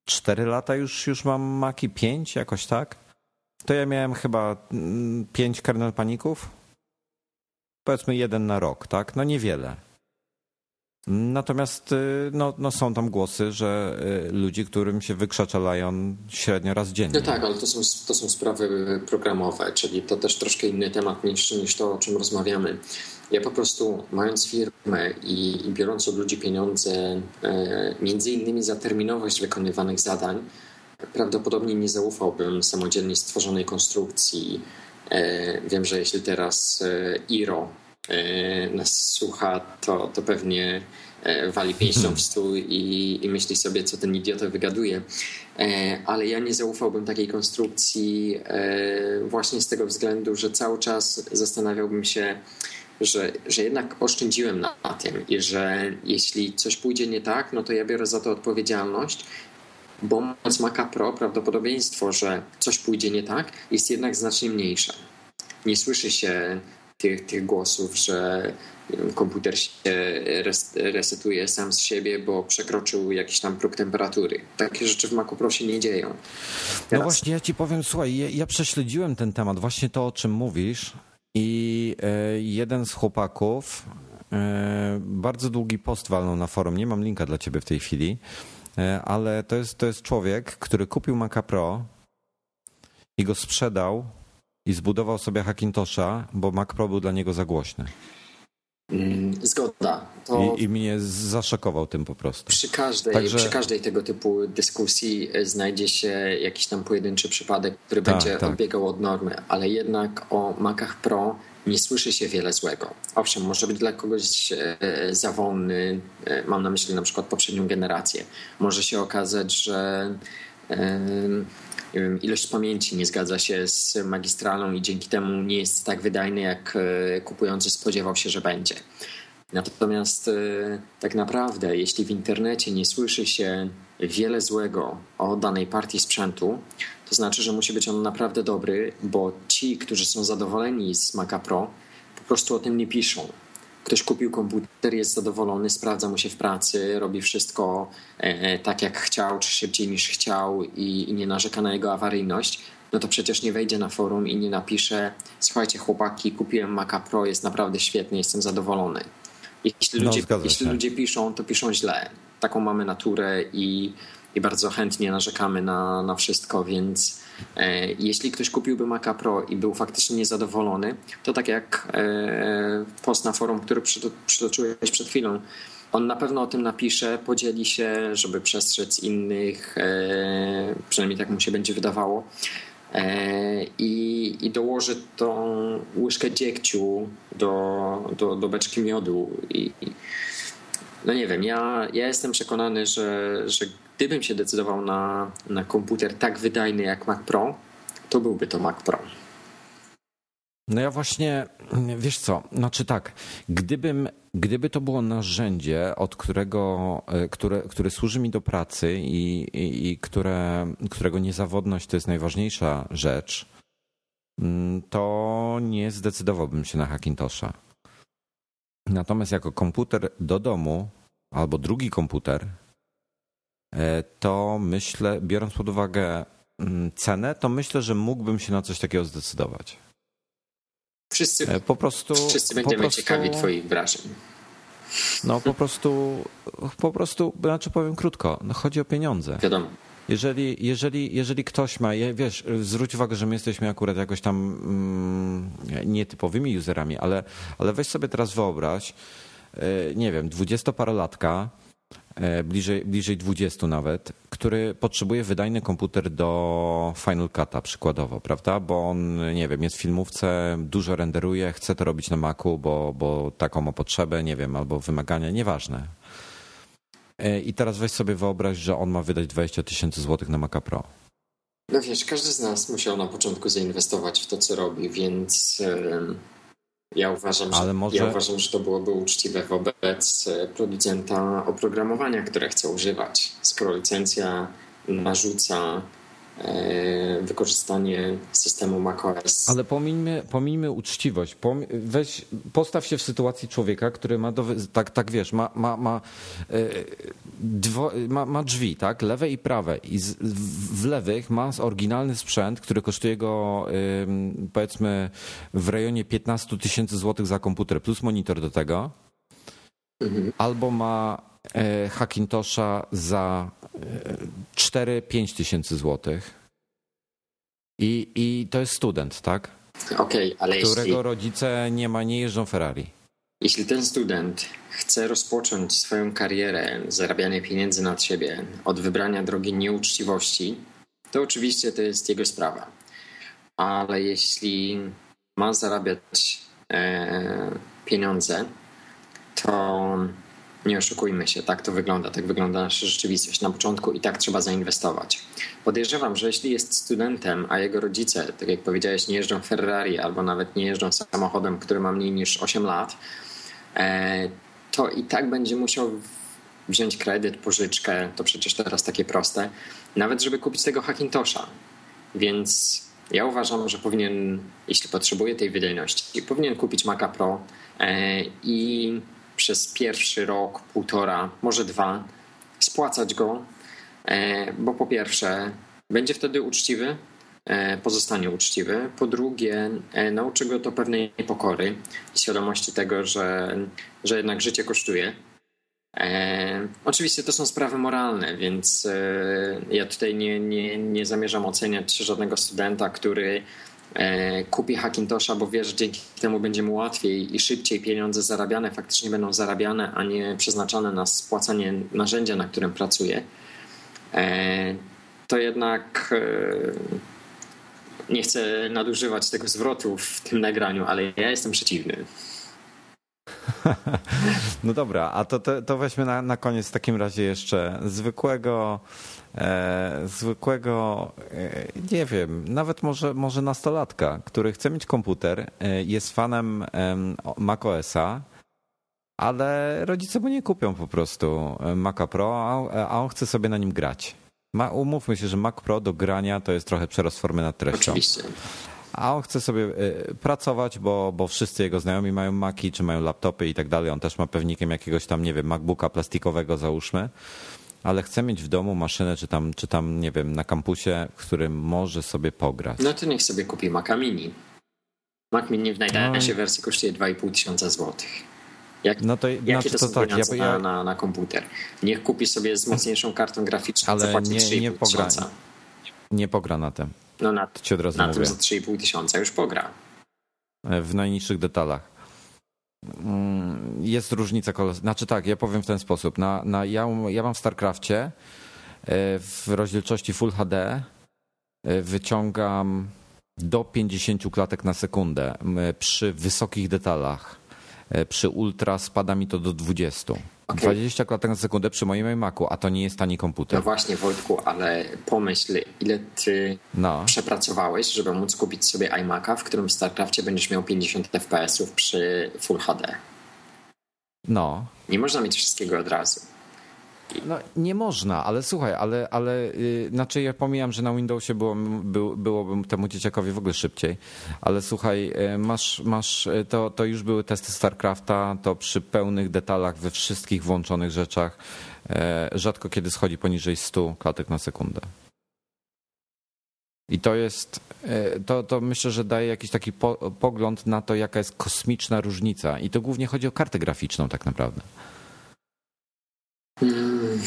cztery lata już, już mam Maki, pięć jakoś tak. To ja miałem chyba mm, pięć kernel paników. Powiedzmy jeden na rok, tak? No niewiele. Natomiast y, no, no są tam głosy, że y, ludzi, którym się wykrzacza Lion średnio raz dziennie. No tak, ale to są, to są sprawy programowe, czyli to też troszkę inny temat niż, niż to, o czym rozmawiamy. Ja po prostu, mając firmę i, i biorąc od ludzi pieniądze, e, między innymi za terminowość wykonywanych zadań, prawdopodobnie nie zaufałbym samodzielnie stworzonej konstrukcji. E, wiem, że jeśli teraz e, Iro nas słucha, to, to pewnie e, wali pięścią w stół i, i myśli sobie, co ten idiota wygaduje. E, ale ja nie zaufałbym takiej konstrukcji właśnie z tego względu, że cały czas zastanawiałbym się, że, że jednak oszczędziłem na tym i że jeśli coś pójdzie nie tak, no to ja biorę za to odpowiedzialność, bo mając Maca Pro prawdopodobieństwo, że coś pójdzie nie tak jest jednak znacznie mniejsze. Nie słyszy się tych, tych głosów, że komputer się resetuje sam z siebie, bo przekroczył jakiś tam próg temperatury. Takie rzeczy w Macu Pro się nie dzieją. No Teraz... No właśnie, ja ci powiem, słuchaj, ja, ja prześledziłem ten temat, właśnie to, o czym mówisz i e, jeden z chłopaków e, bardzo długi post walnął na forum, nie mam linka dla ciebie w tej chwili, e, ale to jest, to jest człowiek, który kupił Maca Pro i go sprzedał i zbudował sobie Hackintosha, bo Mac Pro był dla niego za głośny. Mm, zgoda. I, I, mnie zaszokował tym po prostu. Przy każdej, Także... przy każdej tego typu dyskusji e, znajdzie się jakiś tam pojedynczy przypadek, który tak, będzie tak. odbiegał od normy, ale jednak o Macach Pro nie słyszy się wiele złego. Owszem, może być dla kogoś e, zawolny, e, mam na myśli na przykład poprzednią generację. Może się okazać, że ilość pamięci nie zgadza się z magistralą i dzięki temu nie jest tak wydajny, jak e, kupujący spodziewał się, że będzie. Natomiast e, tak naprawdę, jeśli w internecie nie słyszy się wiele złego o danej partii sprzętu, to znaczy, że musi być on naprawdę dobry, bo ci, którzy są zadowoleni z Maca Pro, po prostu o tym nie piszą ktoś kupił komputer, jest zadowolony, sprawdza mu się w pracy, robi wszystko e, e, tak jak chciał, czy szybciej niż chciał i, i nie narzeka na jego awaryjność, no to przecież nie wejdzie na forum i nie napisze słuchajcie chłopaki, kupiłem Maca Pro, jest naprawdę świetny, jestem zadowolony. Jeśli, no, ludzie, jeśli ludzie piszą, to piszą źle. Taką mamy naturę i, i bardzo chętnie narzekamy na, na wszystko, więc jeśli ktoś kupiłby Maca Pro i był faktycznie niezadowolony, to tak jak e, post na forum, który przytoczyłeś przed chwilą, on na pewno o tym napisze, podzieli się, żeby przestrzec innych, e, przynajmniej tak mu się będzie wydawało. I, i dołoży tą łyżkę dziegciu do, do, do beczki miodu. I, no nie wiem, ja, ja jestem przekonany, że, że gdybym się decydował na, na komputer tak wydajny jak Mac Pro, to byłby to Mac Pro. No ja właśnie, wiesz co, znaczy tak, gdybym, gdyby to było narzędzie, od którego, e, które, które służy mi do pracy i, i, i które, którego niezawodność to jest najważniejsza rzecz, mm, to nie zdecydowałbym się na Hackintosha. Natomiast jako komputer do domu albo drugi komputer, to myślę, biorąc pod uwagę mm, cenę, to myślę, że mógłbym się na coś takiego zdecydować. Wszyscy, E, po prostu, wszyscy będziemy po prostu, ciekawi Twoich wrażeń. No po prostu, po prostu, znaczy powiem krótko, no chodzi o pieniądze. Wiadomo. Jeżeli, jeżeli, jeżeli ktoś ma, wiesz, zwróć uwagę, że my jesteśmy akurat jakoś tam mm, nietypowymi userami, ale, ale weź sobie teraz wyobraź, e, nie wiem, dwudziestoparolatka, e, bliżej, bliżej 20 nawet, który potrzebuje wydajny komputer do Final Cut'a przykładowo, prawda? Bo on, nie wiem, jest w filmówce, dużo renderuje, chce to robić na Macu, bo, bo taką ma potrzebę, nie wiem, albo wymagania, nieważne. E, I teraz weź sobie wyobraź, że on ma wydać 20 tysięcy złotych na Maca Pro. No wiesz, każdy z nas musiał na początku zainwestować w to, co robi, więc em, ja uważam, że, może- ja uważam, że to byłoby uczciwe wobec e, producenta oprogramowania, które chce używać. Skoro licencja narzuca wykorzystanie systemu macOS. Ale pomińmy, pomińmy uczciwość. Weź, postaw się w sytuacji człowieka, który ma, do, tak, tak wiesz, ma, ma, ma, e, dwo, ma, ma drzwi, tak, lewe i prawe. I z, w lewych ma oryginalny sprzęt, który kosztuje go powiedzmy w rejonie 15 tysięcy złotych za komputer, plus monitor do tego. Mhm. Albo ma e, Hackintosha za e, 4-5 tysięcy złotych. I, I to jest student, tak? Okej, ale Którego jeśli, rodzice nie ma, nie jeżdżą Ferrari. jeśli ten student chce rozpocząć swoją karierę, zarabianie pieniędzy nad siebie od wybrania drogi nieuczciwości, to oczywiście to jest jego sprawa. Ale jeśli ma zarabiać e, pieniądze, to nie oszukujmy się, tak to wygląda, tak wygląda nasza rzeczywistość. Na początku i tak trzeba zainwestować. Podejrzewam, że jeśli jest studentem, a jego rodzice, tak jak powiedziałeś, nie jeżdżą Ferrari albo nawet nie jeżdżą samochodem, który ma mniej niż 8 lat, e, to i tak będzie musiał wziąć kredyt, pożyczkę, to przecież teraz takie proste, nawet żeby kupić tego Hackintosha. Więc ja uważam, że powinien, jeśli potrzebuje tej wydajności, powinien kupić Maca Pro e, i przez pierwszy rok, półtora, może dwa spłacać go, e, bo po pierwsze będzie wtedy uczciwy, e, pozostanie uczciwy. Po drugie, e, nauczy go to pewnej pokory i świadomości tego, że, że jednak życie kosztuje. Oczywiście to są sprawy moralne, więc ja tutaj nie, nie, nie zamierzam oceniać żadnego studenta, który kupi Hackintosha, bo wie, że dzięki temu będzie mu łatwiej i szybciej pieniądze zarabiane faktycznie będą zarabiane, a nie przeznaczane na spłacanie narzędzia, na którym pracuje. E, to jednak e, nie chcę nadużywać tego zwrotu w tym nagraniu, ale ja jestem przeciwny. *laughs* No dobra, a to, to, to weźmy na, na koniec w takim razie jeszcze zwykłego, e, zwykłego, e, nie wiem, nawet może, może nastolatka, który chce mieć komputer, e, jest fanem em, macOSa, ale rodzice mu nie kupią po prostu e, Maca Pro, a, on chce sobie na nim grać. Ma, umówmy się, że Mac Pro do grania to jest trochę przerost formy nad treścią. Oczywiście. A on chce sobie pracować, bo, bo wszyscy jego znajomi mają Maki, czy mają laptopy i tak dalej. On też ma pewnikiem jakiegoś tam, nie wiem, MacBooka plastikowego załóżmy. Ale chce mieć w domu maszynę, czy tam, czy tam, nie wiem, na kampusie, w którym może sobie pograć. No to niech sobie kupi Maca Mini. Mac Mini w najtańszej wersji kosztuje 2,5 tysiąca złotych. Jak, No to, jakie znaczy to, to są tak, ja, ja, na, na, na komputer? Niech kupi sobie z mocniejszą kartą graficzną, Ale zapłaci nie- 3,5 nie pogra- tysiąca. nie pogra na tym. No na, To ci od razu na mówię. tym za 3,5 tysiąca już pogra. w najniższych detalach. Mm, Jest różnica kolosalna. Znaczy tak, ja powiem w ten sposób. Na, na, ja, ja mam w StarCrafcie e, w rozdzielczości Full HD e, wyciągam do 50 klatek na sekundę m, przy wysokich detalach. E, Przy ultra spada mi to do 20. Okay. 20 klatek na sekundę przy moim iMacu, a to nie jest tani komputer. No właśnie, Wojtku, ale pomyśl, ile ty No. przepracowałeś, żeby móc kupić sobie iMac'a, w którym w StarCraftie będziesz miał 50 FPS-ów przy Full HD. No. Nie można mieć wszystkiego od razu. No nie można, ale słuchaj, ale, ale yy, znaczy ja pomijam, że na Windowsie było, był, byłoby temu dzieciakowi w ogóle szybciej, ale słuchaj, yy, masz, masz yy, to, to już były testy StarCrafta, to przy pełnych detalach we wszystkich włączonych rzeczach yy, rzadko kiedy schodzi poniżej 100 klatek na sekundę. I to jest, yy, to, to myślę, że daje jakiś taki po, pogląd na to, jaka jest kosmiczna różnica. I to głównie chodzi o kartę graficzną tak naprawdę. Hmm.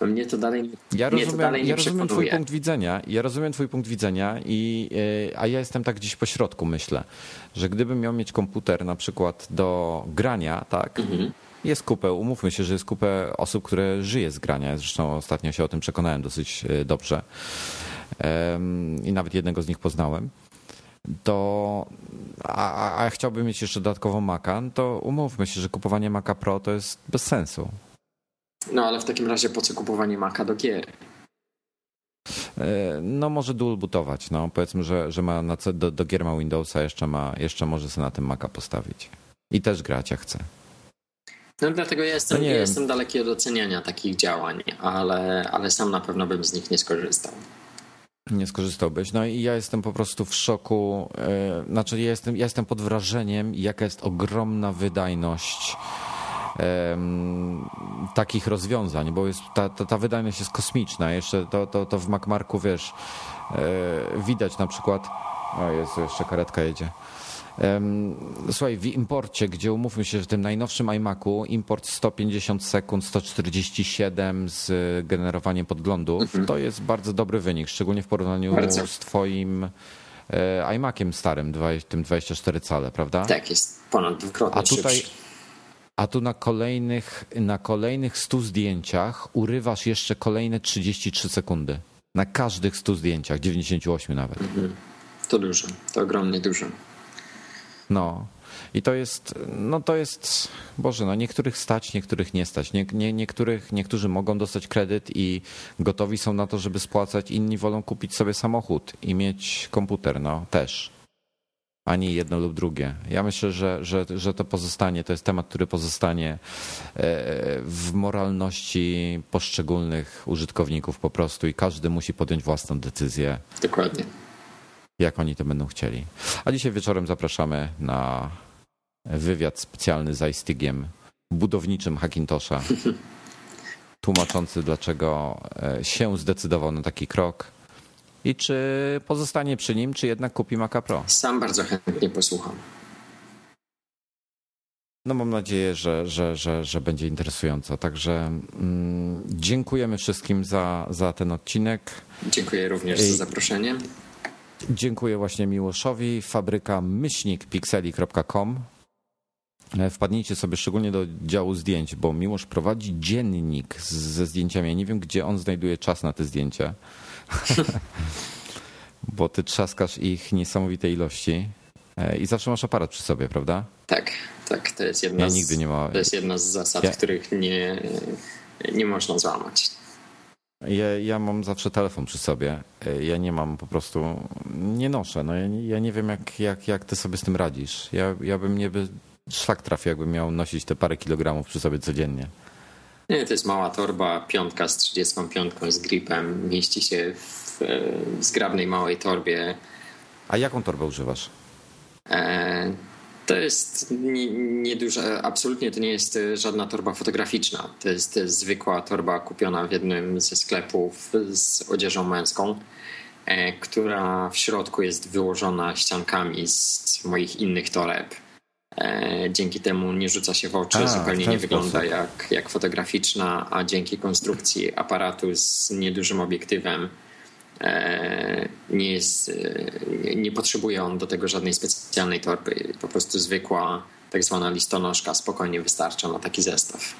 Mnie to dalej, Ja mnie to rozumiem, dalej nie ja rozumiem twój punkt widzenia, ja rozumiem twój punkt widzenia, i, e, a ja jestem tak gdzieś po środku, myślę, że gdybym miał mieć komputer na przykład do grania, tak, Mhm. jest kupę, umówmy się, że jest kupę osób, które żyje z grania, zresztą ostatnio się o tym przekonałem dosyć e, dobrze. I nawet jednego z nich poznałem, to a, a, chciałbym mieć jeszcze dodatkowo Maca, no to umówmy się, że kupowanie Maca Pro to jest bez sensu. No ale w takim razie po co kupowanie Maca do gier? E, No może dual bootować, no powiedzmy, że, że ma na, do, do gier ma Windowsa, jeszcze ma, jeszcze może sobie na tym Maca postawić. I też grać jak chce. No dlatego ja jestem, No nie ja jestem daleki od oceniania takich działań, ale, ale sam na pewno bym z nich nie skorzystał. Nie skorzystałbyś. No i ja jestem po prostu w szoku. e, Znaczy, ja jestem, ja jestem pod wrażeniem, jaka jest ogromna wydajność em, takich rozwiązań, bo jest, ta, ta, ta wydajność jest kosmiczna. Jeszcze to, to, to w MacMarku wiesz, e, widać na przykład. O Jezu, jeszcze karetka jedzie. Słuchaj, w imporcie, gdzie umówmy się, że w tym najnowszym iMacu import 150 sekund, 147 z generowaniem podglądu, to jest bardzo dobry wynik, szczególnie w porównaniu Bardzo. z twoim e, iMaciem starym, tym 24 cale, prawda? Tak, jest ponad dwukrotnie A tutaj, szybszy. a tu na kolejnych, na kolejnych 100 zdjęciach urywasz jeszcze kolejne 33 sekundy. Na każdych 100 zdjęciach, 98 nawet. To dużo, to ogromnie dużo. No. I to jest, no to jest, Boże, no niektórych stać, niektórych nie stać. Nie, nie, niektórych, niektórzy mogą dostać kredyt i gotowi są na to, żeby spłacać, inni wolą kupić sobie samochód i mieć komputer, no też. Ani jedno lub drugie. Ja myślę, że, że, że to pozostanie, to jest temat, który pozostanie e, w moralności poszczególnych użytkowników po prostu i każdy musi podjąć własną decyzję Dokładnie. Jak oni to będą chcieli. A dzisiaj wieczorem zapraszamy na wywiad specjalny z iStigiem, budowniczym Hackintosha, *laughs* tłumaczący dlaczego e, się zdecydował na taki krok i czy pozostanie przy nim, czy jednak kupi Maca Pro. Sam bardzo chętnie posłucham. No mam nadzieję, że, że, że, że będzie interesująco. Także mm, dziękujemy wszystkim za, za ten odcinek. Dziękuję również Ej. za zaproszenie. Dziękuję właśnie Miłoszowi. Fabryka myślnikpixeli.com. E, Wpadnijcie sobie szczególnie do działu zdjęć, bo Miłosz prowadzi dziennik ze zdjęciami. Ja nie wiem, gdzie on znajduje czas na te zdjęcia, *laughs* bo ty trzaskasz ich niesamowitej ilości E, i zawsze masz aparat przy sobie, prawda? Tak, tak, to jest jedna, Ja z, nigdy nie ma. to jest jedna z zasad, Ja- których nie, nie można złamać. Ja, ja mam zawsze telefon przy sobie. E, Ja nie mam po prostu, nie noszę. No ja, nie- ja nie wiem, jak, jak, jak ty sobie z tym radzisz. Ja, ja bym nie by szlak trafił, jakbym miał nosić te parę kilogramów przy sobie codziennie. Nie, to jest mała torba, piątka z 35 z gripem. Mieści się w, e, w zgrabnej małej torbie. A jaką torbę używasz? E, To jest nie- nieduża, absolutnie to nie jest e, żadna torba fotograficzna. To jest, zwykła torba kupiona w jednym ze sklepów z odzieżą męską, e, która w środku jest wyłożona ściankami z moich innych toreb. E, Dzięki temu nie rzuca się w oczy, A, zupełnie nie wygląda jak, jak fotograficzna, a dzięki konstrukcji aparatu z niedużym obiektywem nie, jest, e, nie- potrzebuje on do tego żadnej specjalnej torby. Po prostu zwykła, tak zwana listonoszka spokojnie wystarcza na taki zestaw.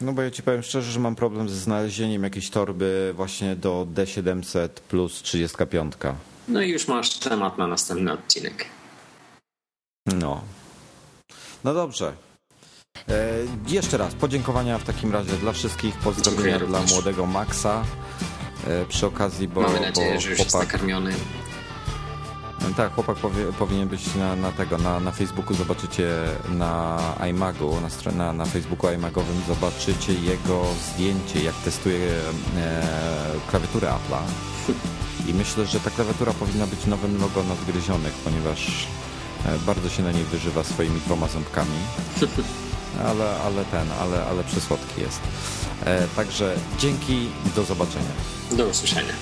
No bo ja ci powiem szczerze, że mam problem ze znalezieniem jakiejś torby właśnie do D700 plus 35. No i już masz temat na następny odcinek. No. No dobrze. E, jeszcze raz podziękowania w takim razie dla wszystkich, pozdrowienia dla młodego Maxa. E, przy okazji, bo, Mamy nadzieję, bo że już jest chłopak, nakarmiony. tak, chłopak powie, powinien być na, na tego, na, na Facebooku zobaczycie na iMagu, na, na, na Facebooku iMagowym zobaczycie jego zdjęcie, jak testuje e, klawiaturę Apple'a. *laughs* I myślę, że ta klawiatura powinna być nowym logo nadgryzionych, ponieważ e, bardzo się na niej wyżywa swoimi dwoma ząbkami. *laughs* Ale, ale ten, ale, ale przysłodki jest. E, także dzięki, do zobaczenia. Do usłyszenia.